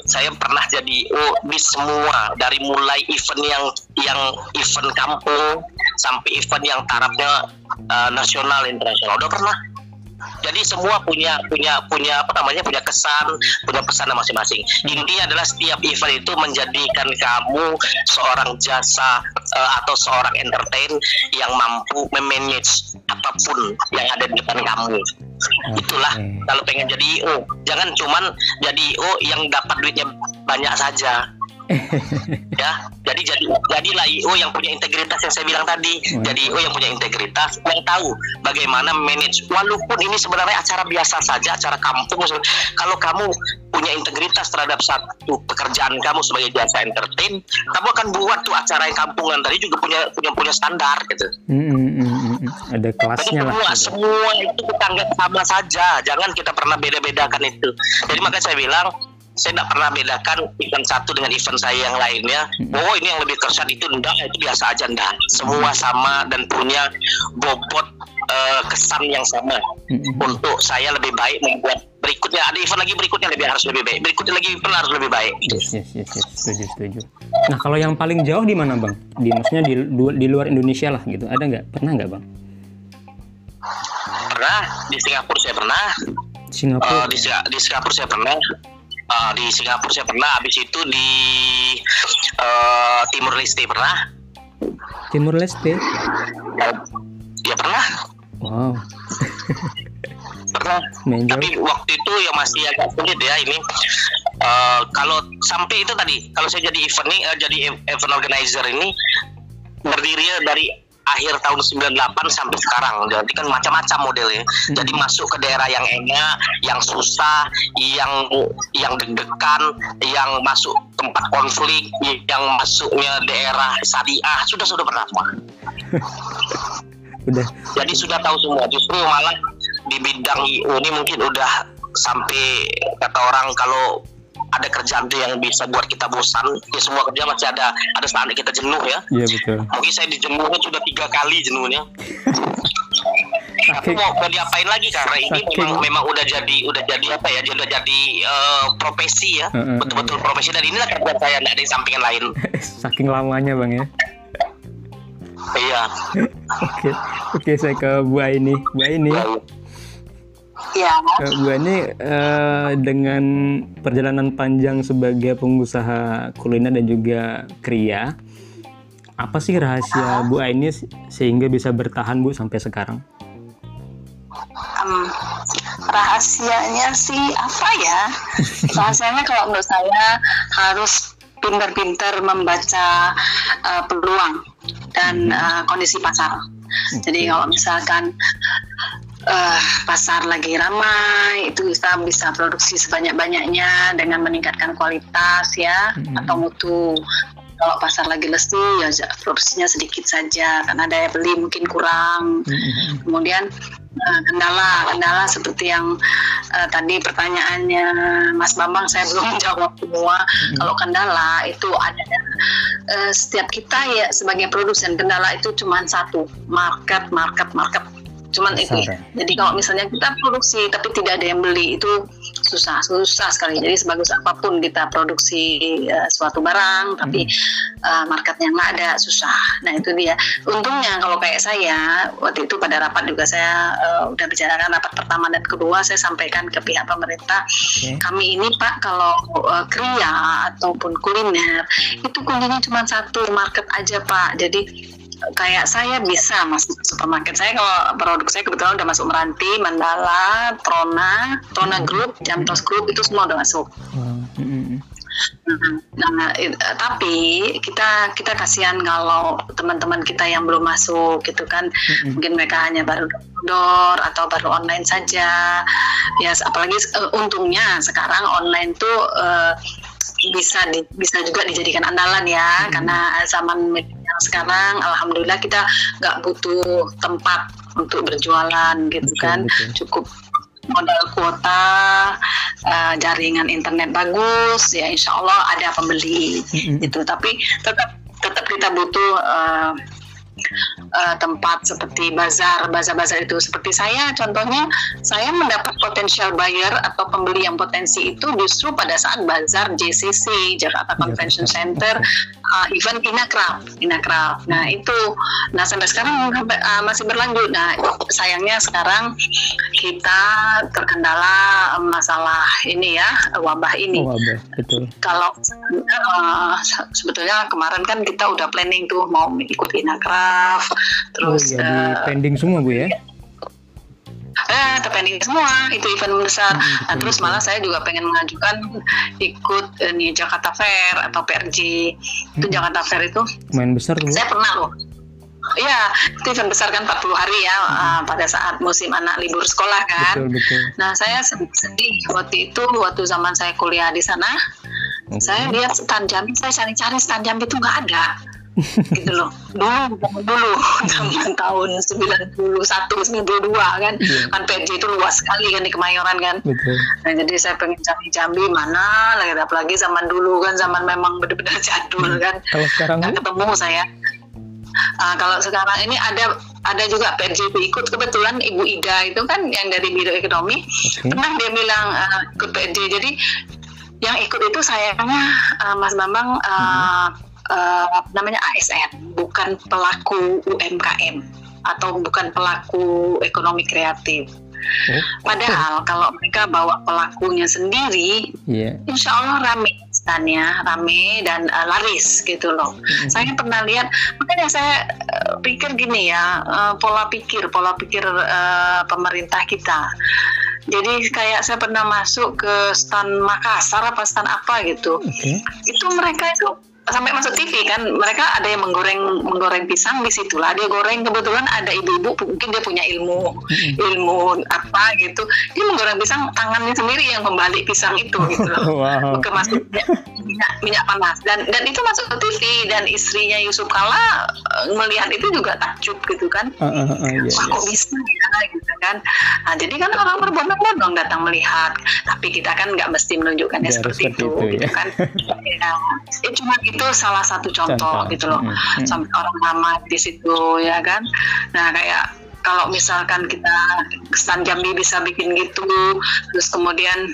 saya pernah jadi oh, di semua dari mulai event yang yang event kampung sampai event yang tarafnya uh, nasional internasional udah pernah jadi semua punya punya punya apa namanya punya kesan punya pesan masing-masing. Intinya adalah setiap event itu menjadikan kamu seorang jasa uh, atau seorang entertain yang mampu memanage apa pun yang ada di depan kamu. Itulah kalau pengen jadi IO jangan cuman jadi IO yang dapat duitnya banyak saja ya jadi jadi jadilah IO yang punya integritas yang saya bilang tadi. Jadi IO yang punya integritas yang tahu bagaimana manage. Walaupun ini sebenarnya acara biasa saja acara kampung. Kalau kamu punya integritas terhadap satu pekerjaan kamu sebagai jasa entertain kamu akan buat tuh acara yang kampungan tadi juga punya punya punya standar gitu. Mm -hmm. ada kelasnya Jadi lah. semua, semua itu kita anggap sama saja. Jangan kita pernah beda-bedakan itu. Jadi makanya saya bilang saya tidak pernah bedakan event satu dengan event saya yang lainnya. Hmm. Oh ini yang lebih kersat itu enggak, itu biasa aja enggak. Semua sama dan punya bobot uh, kesan yang sama. Hmm. Untuk saya lebih baik membuat berikutnya ada event lagi berikutnya lebih harus lebih baik. Berikutnya lagi event harus lebih baik. Yes, yes, yes, yes. setuju, setuju. Nah kalau yang paling jauh di mana bang? Di maksudnya di, di luar Indonesia lah gitu. Ada nggak? Pernah nggak bang? Pernah di Singapura saya pernah. Singapura. Uh, di, di Singapura saya pernah uh, di Singapura saya pernah habis itu di uh, Timur Leste pernah. Timur Leste? Ya pernah. Wow. Pernah. Menjol. tapi waktu itu ya masih agak sulit ya ini. Uh, kalau sampai itu tadi kalau saya jadi event nih uh, jadi event organizer ini berdiri dari akhir tahun 98 sampai sekarang. Jadi kan macam-macam modelnya. Hmm. Jadi masuk ke daerah yang enak, yang susah, yang yang deg-degan, yang masuk tempat konflik, yang masuknya daerah syariah, sudah sudah pernah semua. udah. Jadi sudah tahu semua. Justru malah di bidang IO ini mungkin udah sampai kata orang kalau ada kerjaan tuh yang bisa buat kita bosan. Ya semua kerja masih ada ada saatnya kita jenuh ya. Iya betul. Mungkin saya dijenuhnya sudah tiga kali jenuhnya. Tapi mau, mau diapain lagi karena ini Saking. memang memang udah jadi udah jadi apa ya udah jadi uh, profesi ya. Betul-betul profesi. Dan inilah kerjaan saya tidak ada di sampingan lain. Saking lamanya bang ya. Iya. Oke. Oke saya ke Bu ini Bu ini ya, ya. Ya. Bu Ani uh, dengan perjalanan panjang sebagai pengusaha kuliner dan juga kria, apa sih rahasia Bu Aini sehingga bisa bertahan Bu sampai sekarang? Um, rahasianya sih apa ya? Rahasianya kalau menurut saya harus pintar-pintar membaca uh, peluang dan uh, kondisi pasar. Jadi kalau misalkan uh, pasar lagi ramai itu kita bisa produksi sebanyak-banyaknya dengan meningkatkan kualitas ya hmm. atau mutu kalau pasar lagi lesu ya produksinya sedikit saja karena daya beli mungkin kurang hmm. kemudian uh, kendala kendala seperti yang uh, tadi pertanyaannya Mas Bambang saya belum jawab semua hmm. kalau kendala itu ada uh, setiap kita ya sebagai produsen kendala itu cuma satu market market market cuman Besar, itu ya. jadi kalau misalnya kita produksi tapi tidak ada yang beli itu susah susah sekali jadi sebagus apa pun kita produksi uh, suatu barang tapi hmm. uh, marketnya nggak ada susah nah itu dia untungnya kalau kayak saya waktu itu pada rapat juga saya uh, udah bicarakan rapat pertama dan kedua saya sampaikan ke pihak pemerintah okay. kami ini pak kalau uh, kria ataupun kuliner itu kuncinya cuma satu market aja pak jadi kayak saya bisa masuk supermarket. Saya kalau produk saya kebetulan udah masuk Meranti, Mandala, Trona, Trona Group, Jamtos Group itu semua udah masuk. Nah, nah it, tapi kita kita kasihan kalau teman-teman kita yang belum masuk gitu kan, mm-hmm. mungkin mereka hanya baru door atau baru online saja. Ya, apalagi uh, untungnya sekarang online tuh uh, bisa di, bisa juga dijadikan andalan ya hmm. karena zaman yang sekarang alhamdulillah kita nggak butuh tempat untuk berjualan gitu betul, kan betul. cukup modal kuota uh, jaringan internet bagus ya insya Allah ada pembeli hmm. gitu tapi tetap tetap kita butuh uh, uh, tempat seperti bazar, bazar-bazar itu. Seperti saya contohnya saya mendapat potensial buyer atau pembeli yang potensi itu justru pada saat bazar JCC Jakarta iya, Convention Center uh, event Inakraf Inakraf nah itu. Nah sampai sekarang uh, masih berlanjut. Nah sayangnya sekarang kita terkendala masalah ini ya wabah ini. Oh, wabah, betul. kalau uh, sebetulnya kemarin kan kita udah planning tuh mau ikut Inakraf terus oh, iya, uh, pending semua bu ya eh terpending semua itu event besar hmm, nah, terus malah saya juga pengen mengajukan ikut ini Jakarta Fair atau PRJ hmm. itu Jakarta Fair itu main besar tuh saya pernah loh Iya, itu event besar kan 40 hari ya hmm. uh, pada saat musim anak libur sekolah kan. Betul, betul. Nah, saya sedih waktu itu waktu zaman saya kuliah di sana. Okay. Saya lihat stand jam, saya cari-cari stand jam itu nggak ada gitu loh. Dulu dulu. Zaman tahun 91 92 kan. Yeah. kan PJ itu luas sekali kan di Kemayoran kan. Betul. Nah, jadi saya pengen cari Jambi mana lagi apalagi zaman dulu kan. Zaman memang benar-benar jadul hmm. kan. Kalau sekarang Gak ketemu saya. Uh, kalau sekarang ini ada ada juga PJP ikut. Kebetulan Ibu Ida itu kan yang dari Biro Ekonomi. Okay. pernah dia bilang uh, ikut PJ jadi yang ikut itu sayangnya uh, Mas Bambang uh, hmm uh, namanya ASN, bukan pelaku UMKM atau bukan pelaku ekonomi kreatif. Oh. Padahal kalau mereka bawa pelakunya sendiri, yeah. insya Allah rame standnya, rame dan uh, laris gitu loh. Mm-hmm. Saya pernah lihat, makanya saya uh, pikir gini ya, uh, pola pikir, pola pikir uh, pemerintah kita. Jadi kayak saya pernah masuk ke stand Makassar apa stand apa gitu, okay. itu mereka itu sampai masuk TV kan mereka ada yang menggoreng menggoreng pisang di situlah dia goreng kebetulan ada ibu-ibu mungkin dia punya ilmu ilmu apa gitu. Dia menggoreng pisang tangannya sendiri yang membalik pisang itu gitu loh. Wow. ke masuknya minyak minyak panas. Dan dan itu masuk ke TV dan istrinya Yusuf Kala eh, melihat itu juga takjub gitu kan. Uh, uh, uh, yeah, wah kok bisa ya gitu kan. Nah, jadi kan orang berbondong-bondong datang melihat. Tapi kita kan nggak mesti menunjukkannya ya, seperti, seperti itu, itu gitu ya. kan. Ya, ya cuma itu itu salah satu contoh, contoh. gitu loh hmm. sampai orang lama di situ ya kan nah kayak kalau misalkan kita stand Jambi bisa bikin gitu terus kemudian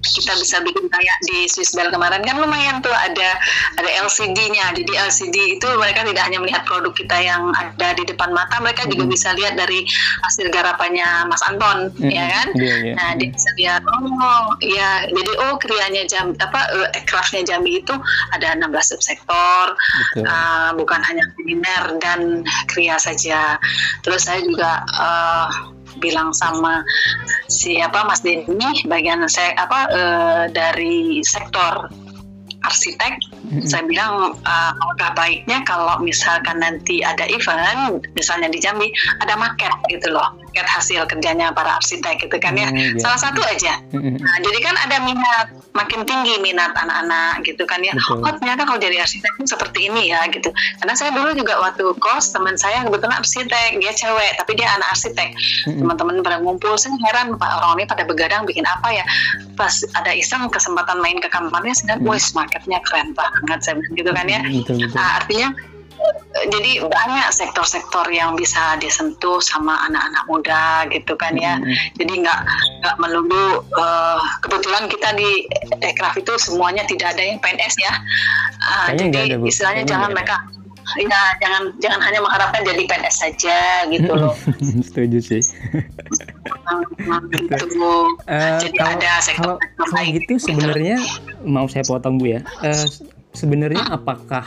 kita bisa bikin kayak di Swiss Bell kemarin kan lumayan tuh ada ada LCD-nya. Jadi LCD itu mereka tidak hanya melihat produk kita yang ada di depan mata, mereka juga bisa lihat dari hasil garapannya Mas Anton, mm-hmm. ya kan? Yeah, yeah. Nah, dia bisa lihat oh ya jadi oh krianya jam apa uh, craftnya Jambi itu ada 16 subsektor, uh, bukan hanya kuliner dan kria saja. Terus saya juga uh, bilang sama siapa Mas Denny bagian saya apa uh, dari sektor arsitek mm-hmm. saya bilang uh, alangkah baiknya kalau misalkan nanti ada event misalnya di Jambi ada market gitu loh market hasil kerjanya para arsitek gitu kan ya mm, yeah. salah satu aja mm-hmm. nah, jadi kan ada minat makin tinggi minat anak-anak gitu kan ya Betul. oh ternyata kalau jadi arsitek itu seperti ini ya gitu karena saya dulu juga waktu kos teman saya kebetulan arsitek dia cewek tapi dia anak arsitek teman-teman pada ngumpul saya heran pak orang ini pada begadang bikin apa ya pas ada iseng kesempatan main ke kamarnya mm-hmm. wes marketnya keren banget saya bilang gitu kan ya betul, betul. Nah, artinya jadi banyak sektor-sektor yang bisa disentuh sama anak-anak muda gitu kan ya. Hmm. Jadi nggak nggak melulu uh, kebetulan kita di Ekraf itu semuanya tidak ada yang PNS ya. Uh, jadi ada, istilahnya Kayaknya jangan mereka ya jangan jangan hanya mengharapkan jadi PNS saja gitu loh. Setuju sih. gitu. Uh, jadi kalau, ada sektor, kalau, kalau gitu sebenarnya mau saya potong Bu ya. Uh, sebenarnya apakah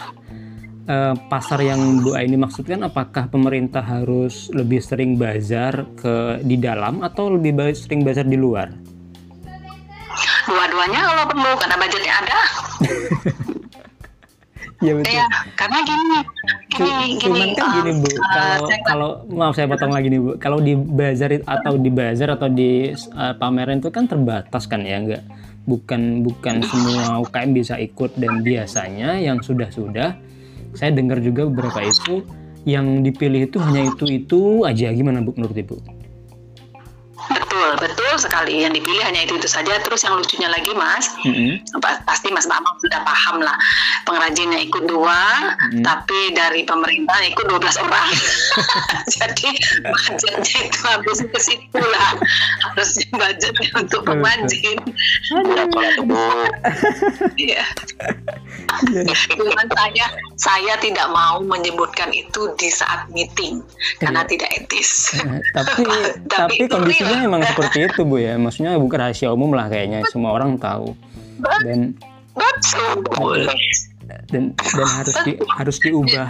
uh, pasar yang Bu ini maksudkan apakah pemerintah harus lebih sering bazar ke di dalam atau lebih sering bazar di luar? Dua-duanya kalau perlu karena budgetnya ada. Iya betul. Ya, karena gini, gini, Cuman kan gini bu, uh, kalau uh, kalau maaf saya potong lagi nih bu, kalau di bazar atau di bazar atau di uh, pameran itu kan terbatas kan ya enggak? Bukan bukan semua UKM bisa ikut dan biasanya yang sudah sudah saya dengar juga beberapa itu yang dipilih itu hanya itu itu aja gimana bu menurut ibu? Betul, betul sekali. Yang dipilih hanya itu itu saja. Terus yang lucunya lagi, Mas, mm-hmm. pasti Mas Bambang sudah paham lah. Pengrajinnya ikut dua, mm-hmm. tapi dari pemerintah ikut 12 orang. Jadi budgetnya itu habis ke situ lah. Harusnya budgetnya untuk pengrajin. Iya. Cuman saya saya tidak mau menyebutkan itu di saat meeting karena iya. tidak etis. Eh, tapi tapi kondisinya sebenarnya emang seperti itu bu ya. Maksudnya bukan rahasia umum lah kayaknya semua orang tahu. dan dan dan harus di harus diubah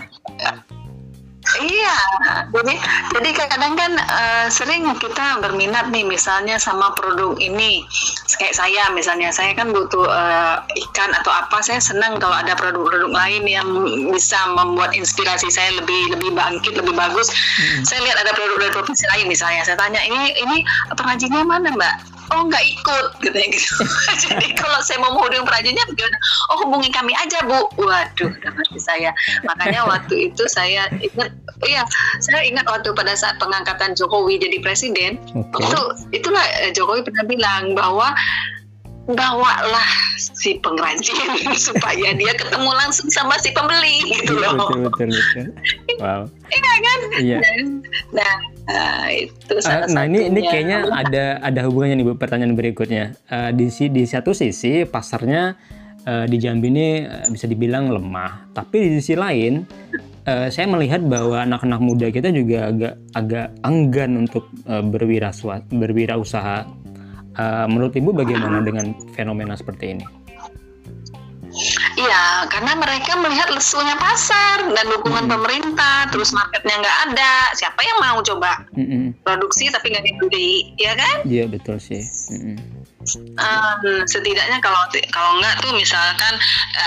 iya. Jadi jadi kadang kan uh, sering kita berminat nih misalnya sama produk ini. Kayak saya misalnya saya kan butuh uh, ikan atau apa saya senang kalau ada produk-produk lain yang bisa membuat inspirasi saya lebih lebih bangkit lebih bagus. Hmm. saya lihat ada produk dari provinsi lain misalnya. Saya tanya ini ini pengrajinnya mana mbak oh nggak ikut gitu ya gitu. Jadi kalau saya mau menghubungi perajinnya bagaimana oh hubungi kami aja bu. Waduh mati saya. Makanya waktu itu saya ingat iya saya ingat waktu pada saat pengangkatan Jokowi jadi presiden okay. itu itulah eh, Jokowi pernah bilang bahwa bawalah si pengrajin supaya dia ketemu langsung sama si pembeli gitu loh. Betul betul betul. Wow. iya kan? Iya. Nah, uh, itu salah uh, Nah, ini ini kayaknya ada ada hubungannya nih Bu pertanyaan berikutnya. Uh, di di satu sisi pasarnya uh, di Jambi ini bisa dibilang lemah, tapi di sisi lain uh, saya melihat bahwa anak-anak muda kita juga agak agak enggan untuk uh, berwirausaha berwirausaha Uh, menurut Ibu bagaimana dengan fenomena seperti ini? Iya, karena mereka melihat lesunya pasar dan dukungan hmm. pemerintah, terus marketnya nggak ada, siapa yang mau coba hmm. produksi tapi nggak dibeli, ya kan? Iya betul sih. Hmm. Um, setidaknya kalau kalau nggak tuh misalkan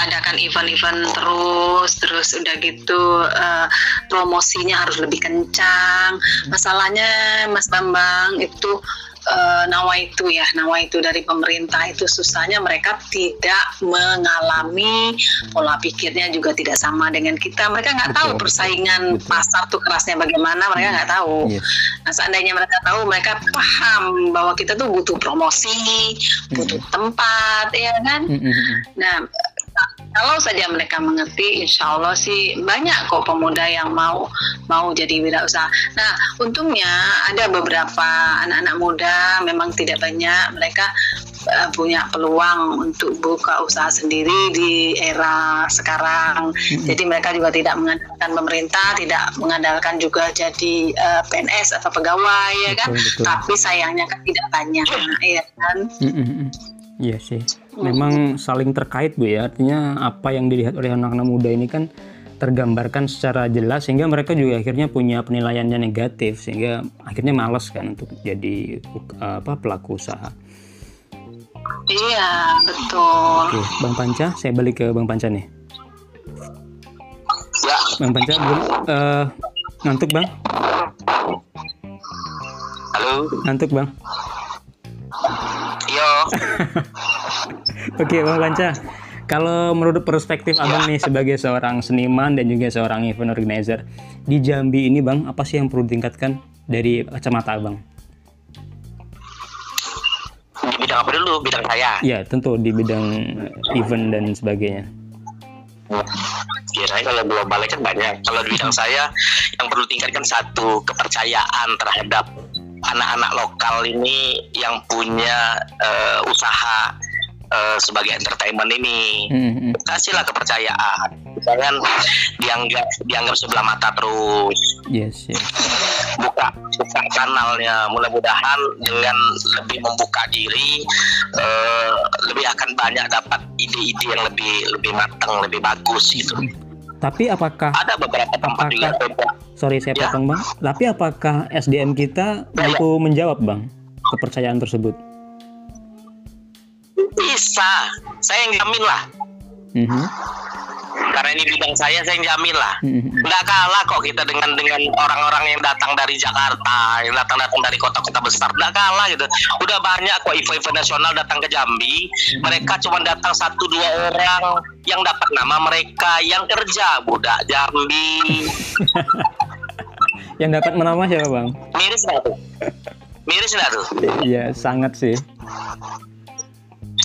adakan event-event terus terus udah gitu uh, promosinya harus lebih kencang masalahnya Mas Bambang itu uh, nawa itu ya nawa itu dari pemerintah itu susahnya mereka tidak mengalami pola pikirnya juga tidak sama dengan kita mereka nggak tahu persaingan betul. pasar tuh kerasnya bagaimana mereka nggak tahu yes. nah seandainya mereka tahu mereka paham bahwa kita tuh butuh promosi butuh mm. tempat ya kan mm -hmm. nah kalau saja mereka mengerti, insya Allah sih banyak kok pemuda yang mau mau jadi wirausaha. Nah, untungnya ada beberapa anak-anak muda, memang tidak banyak mereka uh, punya peluang untuk buka usaha sendiri di era sekarang. Hmm. Jadi mereka juga tidak mengandalkan pemerintah, tidak mengandalkan juga jadi uh, eh, PNS atau pegawai, ya kan? Betul. Tapi sayangnya kan tidak banyak, ya kan? Hmm. Iya sih, memang saling terkait bu ya. Artinya apa yang dilihat oleh anak-anak muda ini kan tergambarkan secara jelas sehingga mereka juga akhirnya punya penilaiannya negatif sehingga akhirnya males kan untuk jadi apa pelaku usaha. Iya betul. Oke, Bang Panca, saya balik ke Bang Panca nih. Ya. Bang Panca, belum uh, ngantuk bang? Halo. Ngantuk bang? Yo. Oke, Bang Panca. Kalau menurut perspektif ya. Abang nih sebagai seorang seniman dan juga seorang event organizer di Jambi ini, Bang, apa sih yang perlu ditingkatkan dari kacamata Abang? Di bidang apa dulu? Bidang saya? Ya, tentu di bidang event dan sebagainya. Kira kalau global kan banyak. Kalau di bidang saya yang perlu tingkatkan satu kepercayaan terhadap anak-anak lokal ini yang punya uh, usaha uh, sebagai entertainment ini. Mm-hmm. kasihlah kepercayaan. Jangan dianggap dianggap sebelah mata terus. Yes, yes. buka buka kanalnya. Mudah-mudahan dengan lebih membuka diri uh, lebih akan banyak dapat ide-ide yang lebih lebih matang lebih bagus gitu. Tapi apakah ada beberapa tempat apakah, juga sorry saya ya. potong bang. Tapi apakah SDM kita ya, mampu ya. menjawab bang kepercayaan tersebut? Bisa, saya yang jamin lah. Mm -hmm karena ini bidang saya saya jamin lah. Mm-hmm. nggak kalah kok kita dengan dengan orang-orang yang datang dari Jakarta yang datang datang dari kota-kota besar. Nggak kalah gitu. Udah banyak kok event-event nasional datang ke Jambi. Mereka cuma datang satu dua orang yang dapat nama mereka yang kerja. Budak Jambi. Yang dapat menama siapa bang? Miris nggak tuh? Miris nggak tuh? Iya sangat sih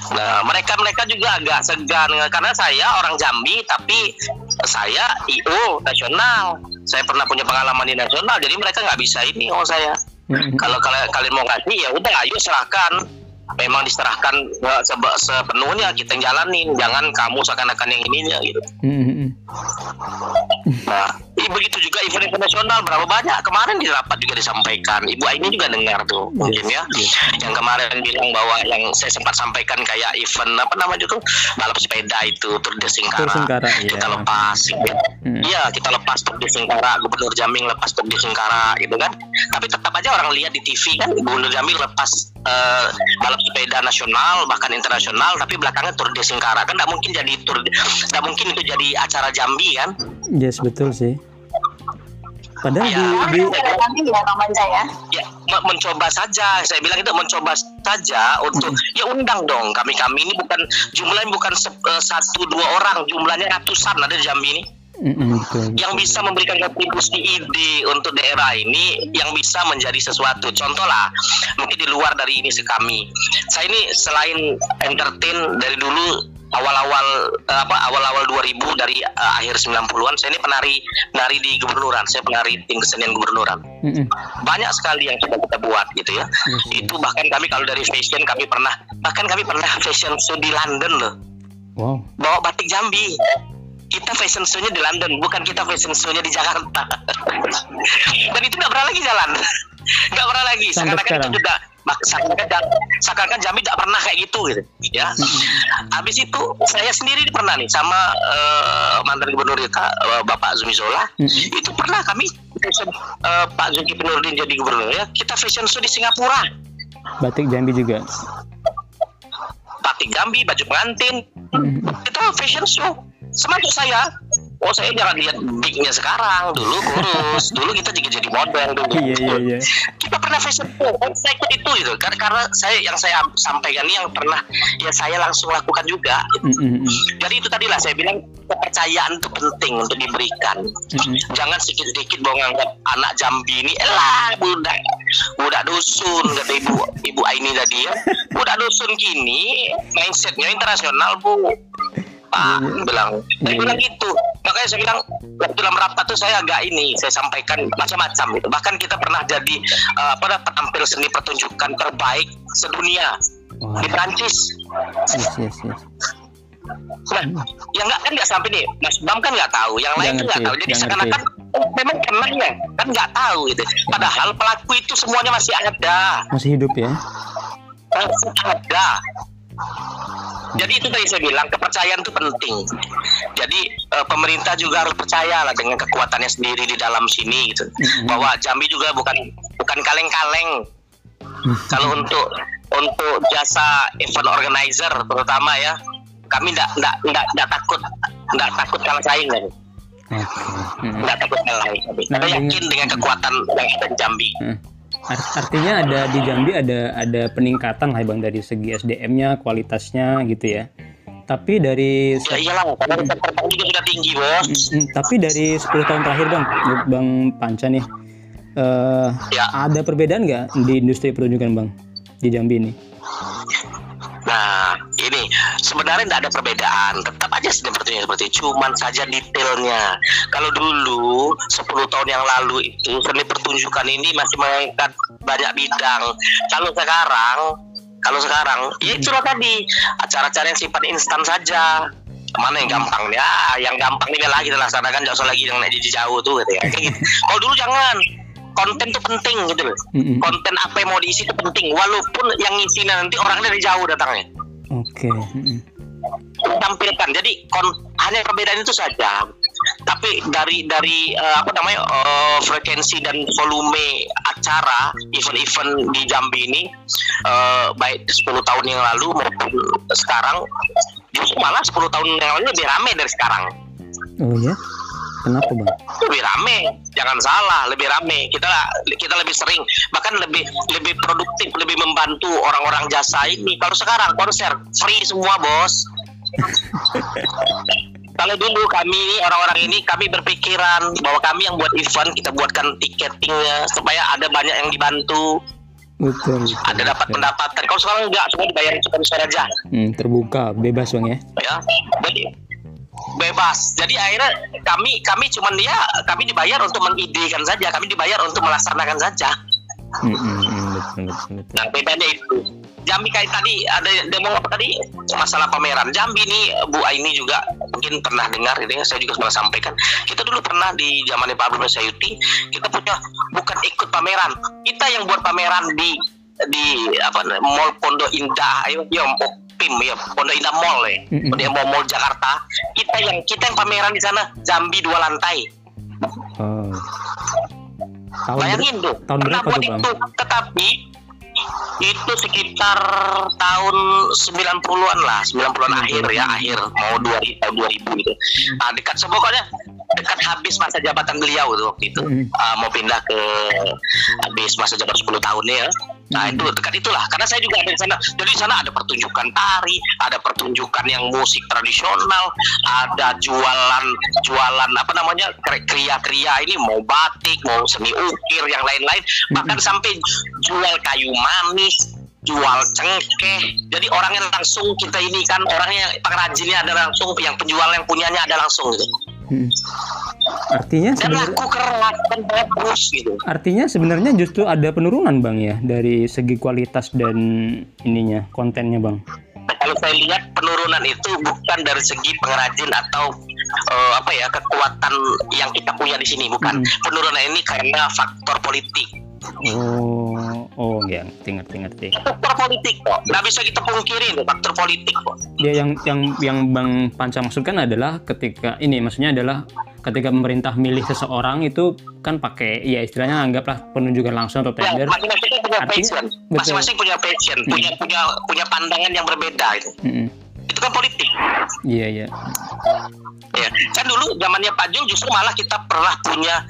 Nah, mereka mereka juga agak segan karena saya orang Jambi tapi saya IO nasional. Saya pernah punya pengalaman di nasional, jadi mereka nggak bisa ini oh saya. Mm-hmm. Kalau kalian kalian mau kasih ya udah ayo serahkan. Memang diserahkan sepenuhnya kita jalanin, jangan kamu seakan-akan yang ininya gitu. Mm-hmm. Nah, begitu juga event internasional berapa banyak? Kemarin di rapat juga disampaikan. Ibu Aini juga dengar tuh yes, mungkin ya. yes. yang kemarin bilang bahwa yang saya sempat sampaikan kayak event apa namanya itu? Balap sepeda itu Tour de Singkara, Tour Singkara kita iya. lepas ya. Hmm. Iya kita lepas Tour de Singkara Gubernur Jambi lepas Tour de Singkara gitu kan. Tapi tetap aja orang lihat di TV kan Gubernur Jambi lepas uh, balap sepeda nasional bahkan internasional tapi belakangnya Tour de Singkara. Kan tidak mungkin jadi Tour tidak mungkin itu jadi acara Jambi kan? Yes betul sih Padahal ya, di, di ya, ya. Mencoba saja. Saya bilang itu mencoba saja untuk ya undang dong kami. Kami ini bukan jumlahnya bukan se, uh, satu dua orang. Jumlahnya ratusan ada di Jambi ini. Mm-hmm, yang bisa memberikan kontribusi ide untuk daerah ini yang bisa menjadi sesuatu. Contoh lah mungkin di luar dari ini kami. Saya ini selain entertain dari dulu awal-awal uh, apa awal-awal 2000 dari uh, akhir 90-an saya ini penari penari di gubernuran saya penari tim kesenian gubernuran mm-hmm. banyak sekali yang sudah kita buat gitu ya mm-hmm. itu bahkan kami kalau dari fashion kami pernah bahkan kami pernah fashion show di London loh wow. bawa batik Jambi kita fashion show-nya di London, bukan kita fashion show-nya di Jakarta. Dan itu nggak pernah lagi jalan, nggak pernah lagi. Sekarang itu sudah seakan-akan seakan-akan Jambi tidak pernah kayak gitu gitu. Ya. Habis itu saya sendiri pernah nih sama uh, mantan gubernur kita uh, Bapak Zumi Zola. Mm-hmm. itu pernah kami uh, Pak Zulkifli Nurdin jadi gubernur ya. Kita fashion show di Singapura. Batik Jambi juga? Batik Jambi baju pengantin. Mm-hmm. kita fashion show. Semasuk saya oh saya jangan lihat bignya sekarang dulu kurus dulu kita juga jadi model dulu iya, iya, iya. kita pernah fashion show oh, saya ikut itu gitu karena, karena saya yang saya sampaikan ini yang pernah ya saya langsung lakukan juga gitu. mm -hmm. jadi itu tadi lah saya bilang kepercayaan itu penting untuk diberikan mm -hmm. jangan sedikit-sedikit bawa nganggap anak Jambi ini elah budak budak dusun kata ibu ibu Aini tadi ya budak dusun kini mindsetnya internasional bu Pak hmm. bilang saya bilang gitu makanya saya bilang waktu dalam rapat tuh saya agak ini saya sampaikan macam-macam gitu bahkan kita pernah jadi uh, apa penampil seni pertunjukan terbaik sedunia wow. di Prancis yes, yes, yes. Nah, yang nggak kan nggak sampai nih, Mas Bam kan nggak tahu, yang lain nggak tahu. Jadi seakan-akan oh, memang pernah ya, kan nggak tahu gitu. Padahal pelaku itu semuanya masih ada. Masih hidup ya? Masih ada. Jadi itu tadi saya bilang kepercayaan itu penting. Jadi uh, pemerintah juga harus percaya lah dengan kekuatannya sendiri di dalam sini gitu. Mm-hmm. Bahwa Jambi juga bukan bukan kaleng-kaleng. Mm-hmm. Kalau untuk untuk jasa event organizer terutama ya, kami tidak tidak tidak takut tidak takut kalah saing kan. Mm-hmm. takut kalah. Nah, Kita yakin dengan kekuatan yang ada di Jambi. Mm. Artinya ada di Jambi ada ada peningkatan lah bang dari segi SDM-nya, kualitasnya gitu ya. Tapi dari ya iyalah, karena juga sudah tinggi bos. Tapi dari 10 tahun terakhir bang, bang Panca nih, uh, ya. ada perbedaan nggak di industri pertunjukan bang di Jambi ini? Nah, ini sebenarnya tidak ada perbedaan, tetap aja seperti seperti cuman saja detailnya. Kalau dulu 10 tahun yang lalu itu seni pertunjukan ini masih mengangkat banyak bidang. Kalau sekarang, kalau sekarang, ya itu tadi acara-acara yang sifat instan saja. Mana yang gampang ya? Yang gampang ini lagi kita laksanakan jauh lagi yang naik jauh tuh gitu ya. gitu. Kalau dulu jangan konten itu penting gitu loh. Mm-hmm. Konten apa yang mau diisi itu penting walaupun yang ngisi nanti orangnya dari jauh datangnya. Oke. Okay. Tampilkan. Jadi kon- hanya perbedaan itu saja. Tapi dari dari uh, apa namanya uh, frekuensi dan volume acara event-event di Jambi ini uh, baik 10 tahun yang lalu maupun sekarang malah 10 tahun yang lalu lebih ramai dari sekarang. Oh ya? Kenapa bang? Lebih rame, jangan salah, lebih rame. Kita kita lebih sering, bahkan lebih lebih produktif, lebih membantu orang-orang jasa ini. Kalau sekarang konser free semua bos. Kalau dulu kami orang-orang ini kami berpikiran bahwa kami yang buat event kita buatkan tiketingnya supaya ada banyak yang dibantu. Betul. betul ada dapat betul. pendapatan. Kalau sekarang enggak, semua dibayar sponsor aja. Hmm, terbuka, bebas bang ya. Ya, jadi bebas. Jadi akhirnya kami kami cuman dia kami dibayar untuk mengidekan saja, kami dibayar untuk melaksanakan saja. Mm -hmm, Nah bedanya itu. Jambi kayak tadi ada demo apa tadi masalah pameran. Jambi ini Bu Aini juga mungkin pernah dengar ini saya juga pernah sampaikan kita dulu pernah di zamannya Pak Abdul Sayuti kita punya bukan ikut pameran kita yang buat pameran di di apa Mall Pondok Indah ayo ya PIM ya Pondok Indah Mall ya Pondok Mall, Mall Jakarta. Kita yang kita yang pameran di sana Jambi dua lantai. Oh. tahun bayangin tuh tahun pernah buat itu tetapi itu sekitar tahun 90-an lah 90-an akhir ya akhir mau 2000 tahun 2000 gitu. Nah dekat pokoknya dekat habis masa jabatan beliau tuh waktu itu. Uh, mau pindah ke habis masa jabatan 10 tahun ya Nah itu dekat itulah karena saya juga ada di sana. Jadi di sana ada pertunjukan tari, ada pertunjukan yang musik tradisional, ada jualan jualan apa namanya kria-kria ini mau batik, mau seni ukir yang lain-lain, bahkan sampai jual kayu manis, jual cengkeh. Jadi orangnya langsung kita ini kan orangnya pengrajinnya ada langsung, yang penjual yang punyanya ada langsung gitu. Hmm. Artinya dan keras dan bagus gitu. Artinya sebenarnya justru ada penurunan bang ya dari segi kualitas dan ininya kontennya bang. Kalau saya lihat penurunan itu bukan dari segi pengrajin atau uh, apa ya kekuatan yang kita punya di sini bukan. Hmm. Penurunan ini karena faktor politik Oh, oh ya, ngerti ngerti ngerti. Faktor politik kok, nggak bisa kita pungkiri itu faktor politik kok. Ya yang yang yang Bang Panca maksudkan adalah ketika ini maksudnya adalah ketika pemerintah milih seseorang itu kan pakai ya istilahnya anggaplah penunjukan langsung atau ya, tender. Ya, masing-masing punya passion, masing-masing punya passion, hmm. punya punya punya pandangan yang berbeda itu. Hmm. Itu kan politik. Iya iya. Ya kan dulu zamannya Pak Jul justru malah kita pernah punya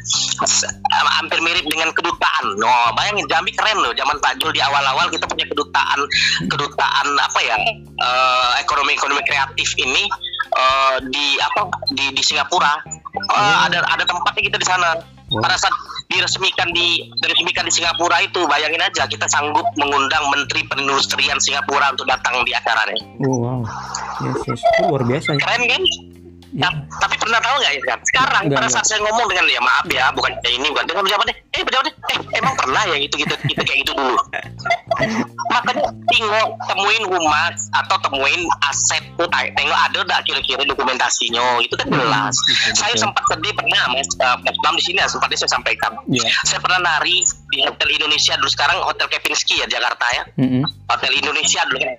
hampir mirip dengan kedutaan. No bayangin Jambi keren loh zaman Pak Jul di awal-awal kita punya kedutaan kedutaan apa ya uh, ekonomi ekonomi kreatif ini uh, di apa di di Singapura. Uh, ada ada tempatnya kita di sana pada saat diresmikan di diresmikan di Singapura itu bayangin aja kita sanggup mengundang Menteri Perindustrian Singapura untuk datang di acaranya. Oh, wow, yes, yes. luar biasa. Keren kan? Ya. Nah, tapi pernah tahu nggak ya kan? Sekarang enggak, pada saat saya ngomong dengan dia, maaf ya, bukan ya ini bukan dengan pejabat deh. Eh pejabat deh, eh emang pernah ya itu gitu kita kayak gitu dulu. Makanya tengok temuin humas atau temuin aset tuh tengok ada nggak kira-kira dokumentasinya itu kan jelas. Hmm, saya sempat sedih pernah mas, uh, mas di sini ya, sempat saya sampaikan. Yeah. Saya pernah nari di Hotel Indonesia dulu sekarang Hotel Kepinski ya Jakarta ya. Mm -hmm. Hotel Indonesia dulu kan.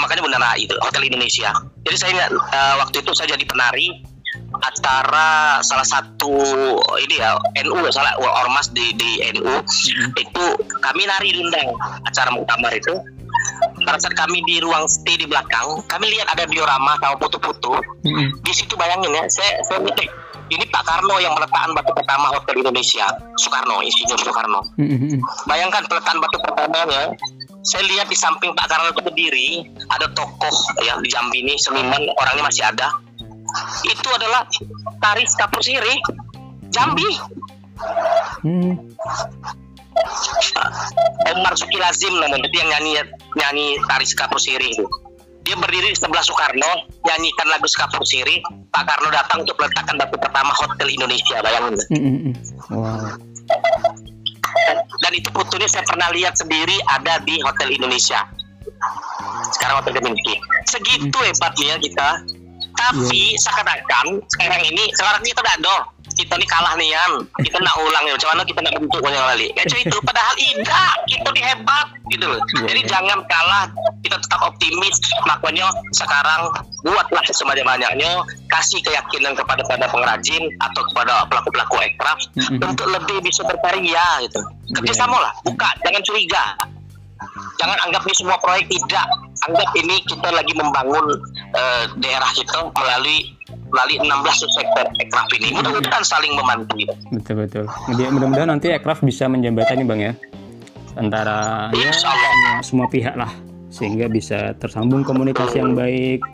makanya benar itu Hotel Indonesia. Jadi saya uh, waktu itu saya jadi penari acara salah satu ini ya NU salah ormas di di NU mm-hmm. itu kami nari diundang acara muktamar itu pada saat kami di ruang stay di belakang kami lihat ada diorama sama foto-foto mm-hmm. di situ bayangin ya saya saya ini Pak Karno yang meletakkan batu pertama Hotel Indonesia Soekarno Insinyur Soekarno mm-hmm. bayangkan peletakan batu pertamanya saya lihat di samping Pak Karno itu berdiri ada tokoh ya di Jambi ini seniman orangnya masih ada itu adalah Taris Kapusiri Jambi hmm. Omar Suki Lazim namanya dia yang nyanyi nyanyi Taris Kapusiri itu dia berdiri di sebelah Soekarno nyanyikan lagu Kapusiri Pak Karno datang untuk meletakkan batu pertama Hotel Indonesia bayangin. Mm -hmm. wow. dan itu fotonya saya pernah lihat sendiri ada di Hotel Indonesia. Sekarang Hotel Indonesia. Segitu hebatnya kita tapi yeah. seakan-akan sekarang ini sekarang kita udah ada. Kita nih kalah nih Yan. Kita nak ulang ya. Mana kita nak bentuk banyak kali ya cuy itu. Padahal tidak. Kita nih hebat gitu loh. Yeah. jadi jangan kalah. Kita tetap optimis. Makanya sekarang buatlah sebanyak-banyaknya. Kasih keyakinan kepada pada pengrajin atau kepada pelaku-pelaku ekraf mm-hmm. untuk lebih bisa berkarya gitu. Kerjasama lah. Buka. Jangan curiga. Jangan anggap ini semua proyek tidak. Anggap ini kita lagi membangun uh, daerah kita melalui melalui 16 sektor ekraf ini. Mudah-mudahan saling membantu. Betul betul. Mudah-mudahan nanti ekraf bisa menjembatani bang ya. Antara ya, semua, semua pihak lah sehingga bisa tersambung komunikasi yang baik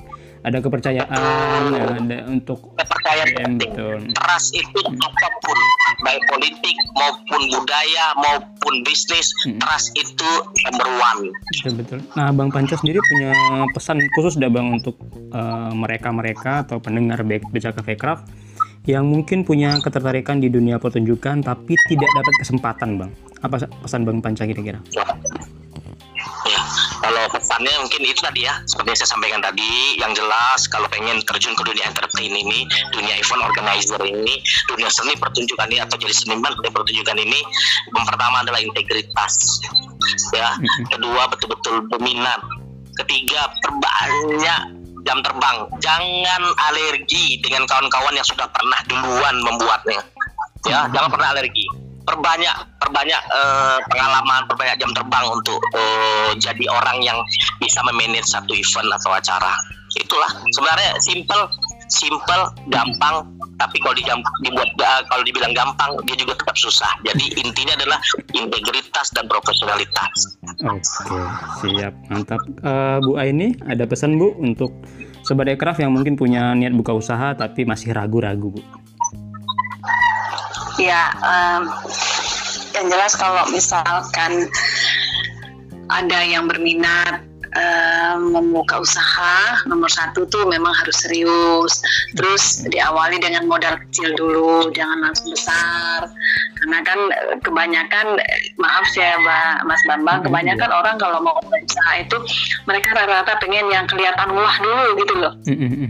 ada kepercayaan ada untuk kepercayaan ya, betul. Trust itu apa pun baik politik maupun budaya maupun bisnis hmm. trust itu number one. Betul betul. Nah bang Panca sendiri punya pesan khusus dah bang untuk uh, eh, mereka mereka atau pendengar Beca Cafe Craft yang mungkin punya ketertarikan di dunia pertunjukan tapi tidak dapat kesempatan bang? Apa pesan bang Panca kira-kira? Ya kalau ke depannya mungkin itu tadi ya seperti yang saya sampaikan tadi yang jelas kalau pengen terjun ke dunia entertain ini dunia event organizer ini dunia seni pertunjukan ini atau jadi seniman dunia pertunjukan ini yang pertama adalah integritas ya. Mm-hmm. kedua betul-betul dominan. Ketiga perbanyak jam terbang. Jangan alergi dengan kawan-kawan yang sudah pernah duluan membuatnya ya. Jangan pernah alergi perbanyak perbanyak uh, pengalaman perbanyak jam terbang untuk uh, jadi orang yang bisa memanage satu event atau acara. Itulah sebenarnya simple simple gampang tapi kalau di, dibuat uh, kalau dibilang gampang dia juga tetap susah. Jadi intinya adalah integritas dan profesionalitas. Oke siap mantap. Uh, Bu Aini ada pesan Bu untuk sobat aircraft yang mungkin punya niat buka usaha tapi masih ragu-ragu Bu Ya, um, yang jelas kalau misalkan ada yang berminat um, membuka usaha, nomor satu tuh memang harus serius. Terus diawali dengan modal kecil dulu, jangan langsung besar. Karena kan kebanyakan, maaf ya Mbak Mas Bambang, kebanyakan orang kalau mau usaha itu mereka rata-rata pengen yang kelihatan wah dulu gitu loh,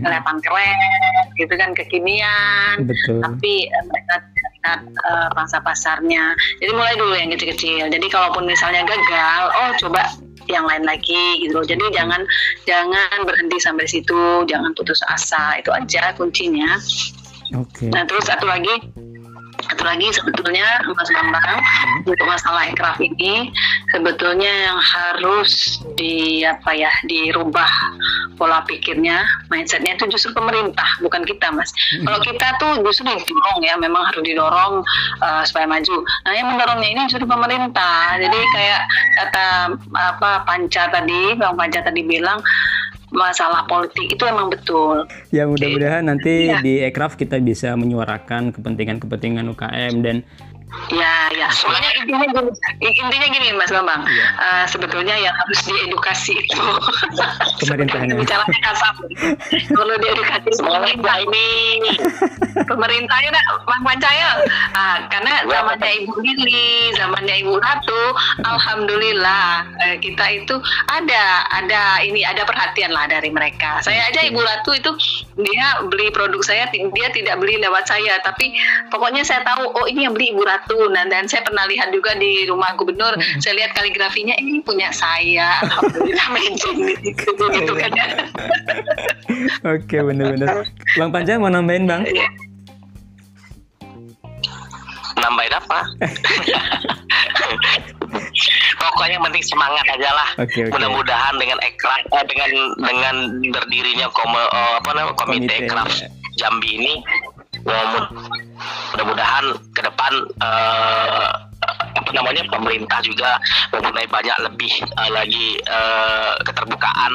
kelihatan keren, gitu kan kekinian. Betul. Tapi eh, mereka melihat uh, pangsa pasarnya. Jadi mulai dulu yang kecil-kecil. Jadi kalaupun misalnya gagal, oh coba yang lain lagi gitu loh. Jadi jangan jangan berhenti sampai situ, jangan putus asa. Itu aja kuncinya. Oke. Okay. Nah, terus satu lagi satu lagi sebetulnya Mas Bambang hmm. untuk masalah ekraf ini sebetulnya yang harus di apa ya dirubah pola pikirnya mindsetnya itu justru pemerintah bukan kita Mas hmm. kalau kita tuh justru didorong ya memang harus didorong uh, supaya maju nah yang mendorongnya ini justru pemerintah jadi kayak kata apa Panca tadi Bang Panca tadi bilang masalah politik itu emang betul. Ya mudah-mudahan nanti ya. di Ekraf kita bisa menyuarakan kepentingan-kepentingan UKM dan Ya, ya. Soalnya intinya gini, intinya gini Mas Bambang. Ya. Uh, sebetulnya yang harus diedukasi itu pemerintahnya. Bicaranya kasar. Perlu diedukasi pemerintah ini. Pemerintahnya nak Mas Pancaya. Uh, karena zamannya Ibu Lili, zamannya Ibu Ratu, alhamdulillah uh, kita itu ada ada ini ada perhatian lah dari mereka. Saya aja Ibu Ratu itu dia beli produk saya dia tidak beli lewat saya, tapi pokoknya saya tahu oh ini yang beli Ibu Ratu satu nah, dan saya pernah lihat juga di rumah gubernur hmm. saya lihat kaligrafinya ini punya saya alhamdulillah gitu, gitu kan ya oke benar-benar bang Panjang mau nambahin bang iya. nambahin apa pokoknya penting semangat aja lah okay, okay. mudah-mudahan dengan ekran eh, dengan dengan berdirinya kom, uh, apa namanya komite, komite ekraf ya. Jambi ini mudah-mudahan ke depan uh, apa namanya pemerintah juga mempunyai banyak lebih uh, lagi uh, keterbukaan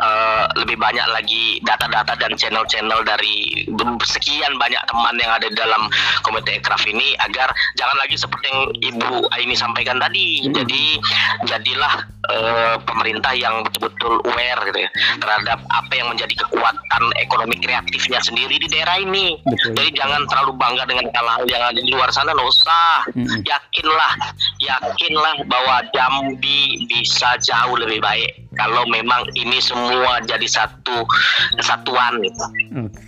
uh, lebih banyak lagi data-data dan channel-channel dari sekian banyak teman yang ada dalam komite ekraf ini agar jangan lagi seperti yang Ibu Aini sampaikan tadi hmm. jadi jadilah uh, pemerintah yang betul-betul aware gitu ya terhadap apa yang menjadi kekuatan ekonomi kreatifnya sendiri di daerah ini Betul. jadi jangan terlalu bangga dengan hal-hal yang ada di luar sana nggak usah hmm. Yakinlah yakinlah bahwa Jambi bisa jauh lebih baik kalau memang ini semua jadi satu kesatuan gitu.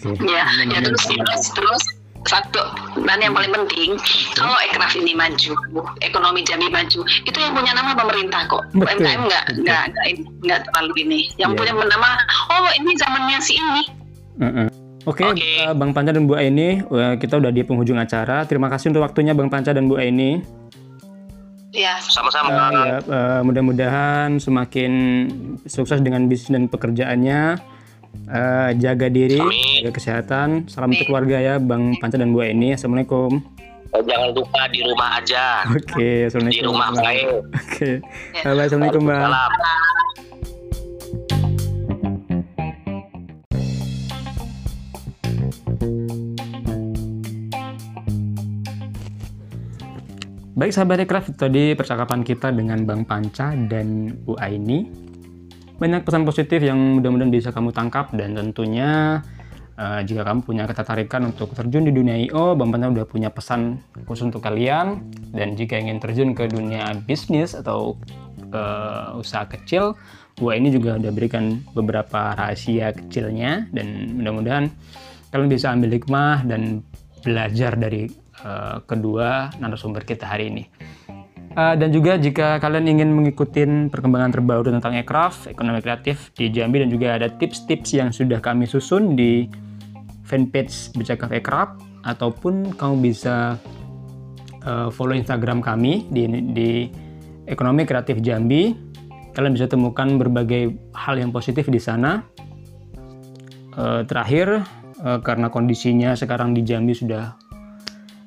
Okay. Ya, ya terus terus terus satu dan yang paling penting kalau ekraf ini maju ekonomi Jambi maju itu yang punya nama pemerintah kok. UMKM nggak nggak nggak terlalu ini yang yeah. punya nama oh ini zamannya si ini uh -uh. Oke, okay, okay. uh, Bang Panca dan Bu Aini, uh, kita udah di penghujung acara. Terima kasih untuk waktunya Bang Panca dan Bu Aini. Ya, sama-sama. Uh, ya, uh, mudah-mudahan semakin sukses dengan bisnis dan pekerjaannya. Uh, jaga diri, Amin. jaga kesehatan. Salam untuk keluarga ya, Bang Panca dan Bu ini. Assalamualaikum. Jangan lupa di rumah aja. Oke, okay, assalamualaikum. Di rumah baik. Oke, okay. Ya. Assalamualaikum, Bang. Baik sahabat Craft, tadi percakapan kita dengan Bang Panca dan Bu Aini. Banyak pesan positif yang mudah-mudahan bisa kamu tangkap dan tentunya uh, jika kamu punya ketertarikan untuk terjun di dunia IO, Bang Panca udah punya pesan khusus untuk kalian. Dan jika ingin terjun ke dunia bisnis atau uh, usaha kecil, gua ini juga udah berikan beberapa rahasia kecilnya dan mudah-mudahan kalian bisa ambil hikmah dan belajar dari uh, kedua narasumber kita hari ini. Uh, dan juga jika kalian ingin mengikuti perkembangan terbaru tentang aircraft, ekonomi kreatif di Jambi dan juga ada tips-tips yang sudah kami susun di fanpage Bercakap Aircraft ataupun kamu bisa uh, follow Instagram kami di, di Ekonomi Kreatif Jambi. Kalian bisa temukan berbagai hal yang positif di sana. Uh, terakhir, uh, karena kondisinya sekarang di Jambi sudah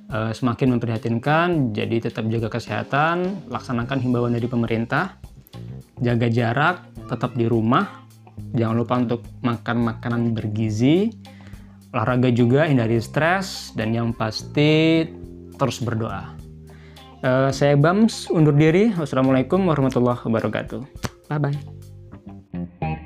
uh, semakin memprihatinkan, jadi tetap jaga kesehatan, laksanakan himbauan dari pemerintah, jaga jarak, tetap di rumah, jangan lupa untuk makan makanan bergizi, olahraga juga, hindari stres, dan yang pasti terus berdoa. Uh, saya Bams undur diri. Wassalamualaikum warahmatullahi wabarakatuh. Bye bye.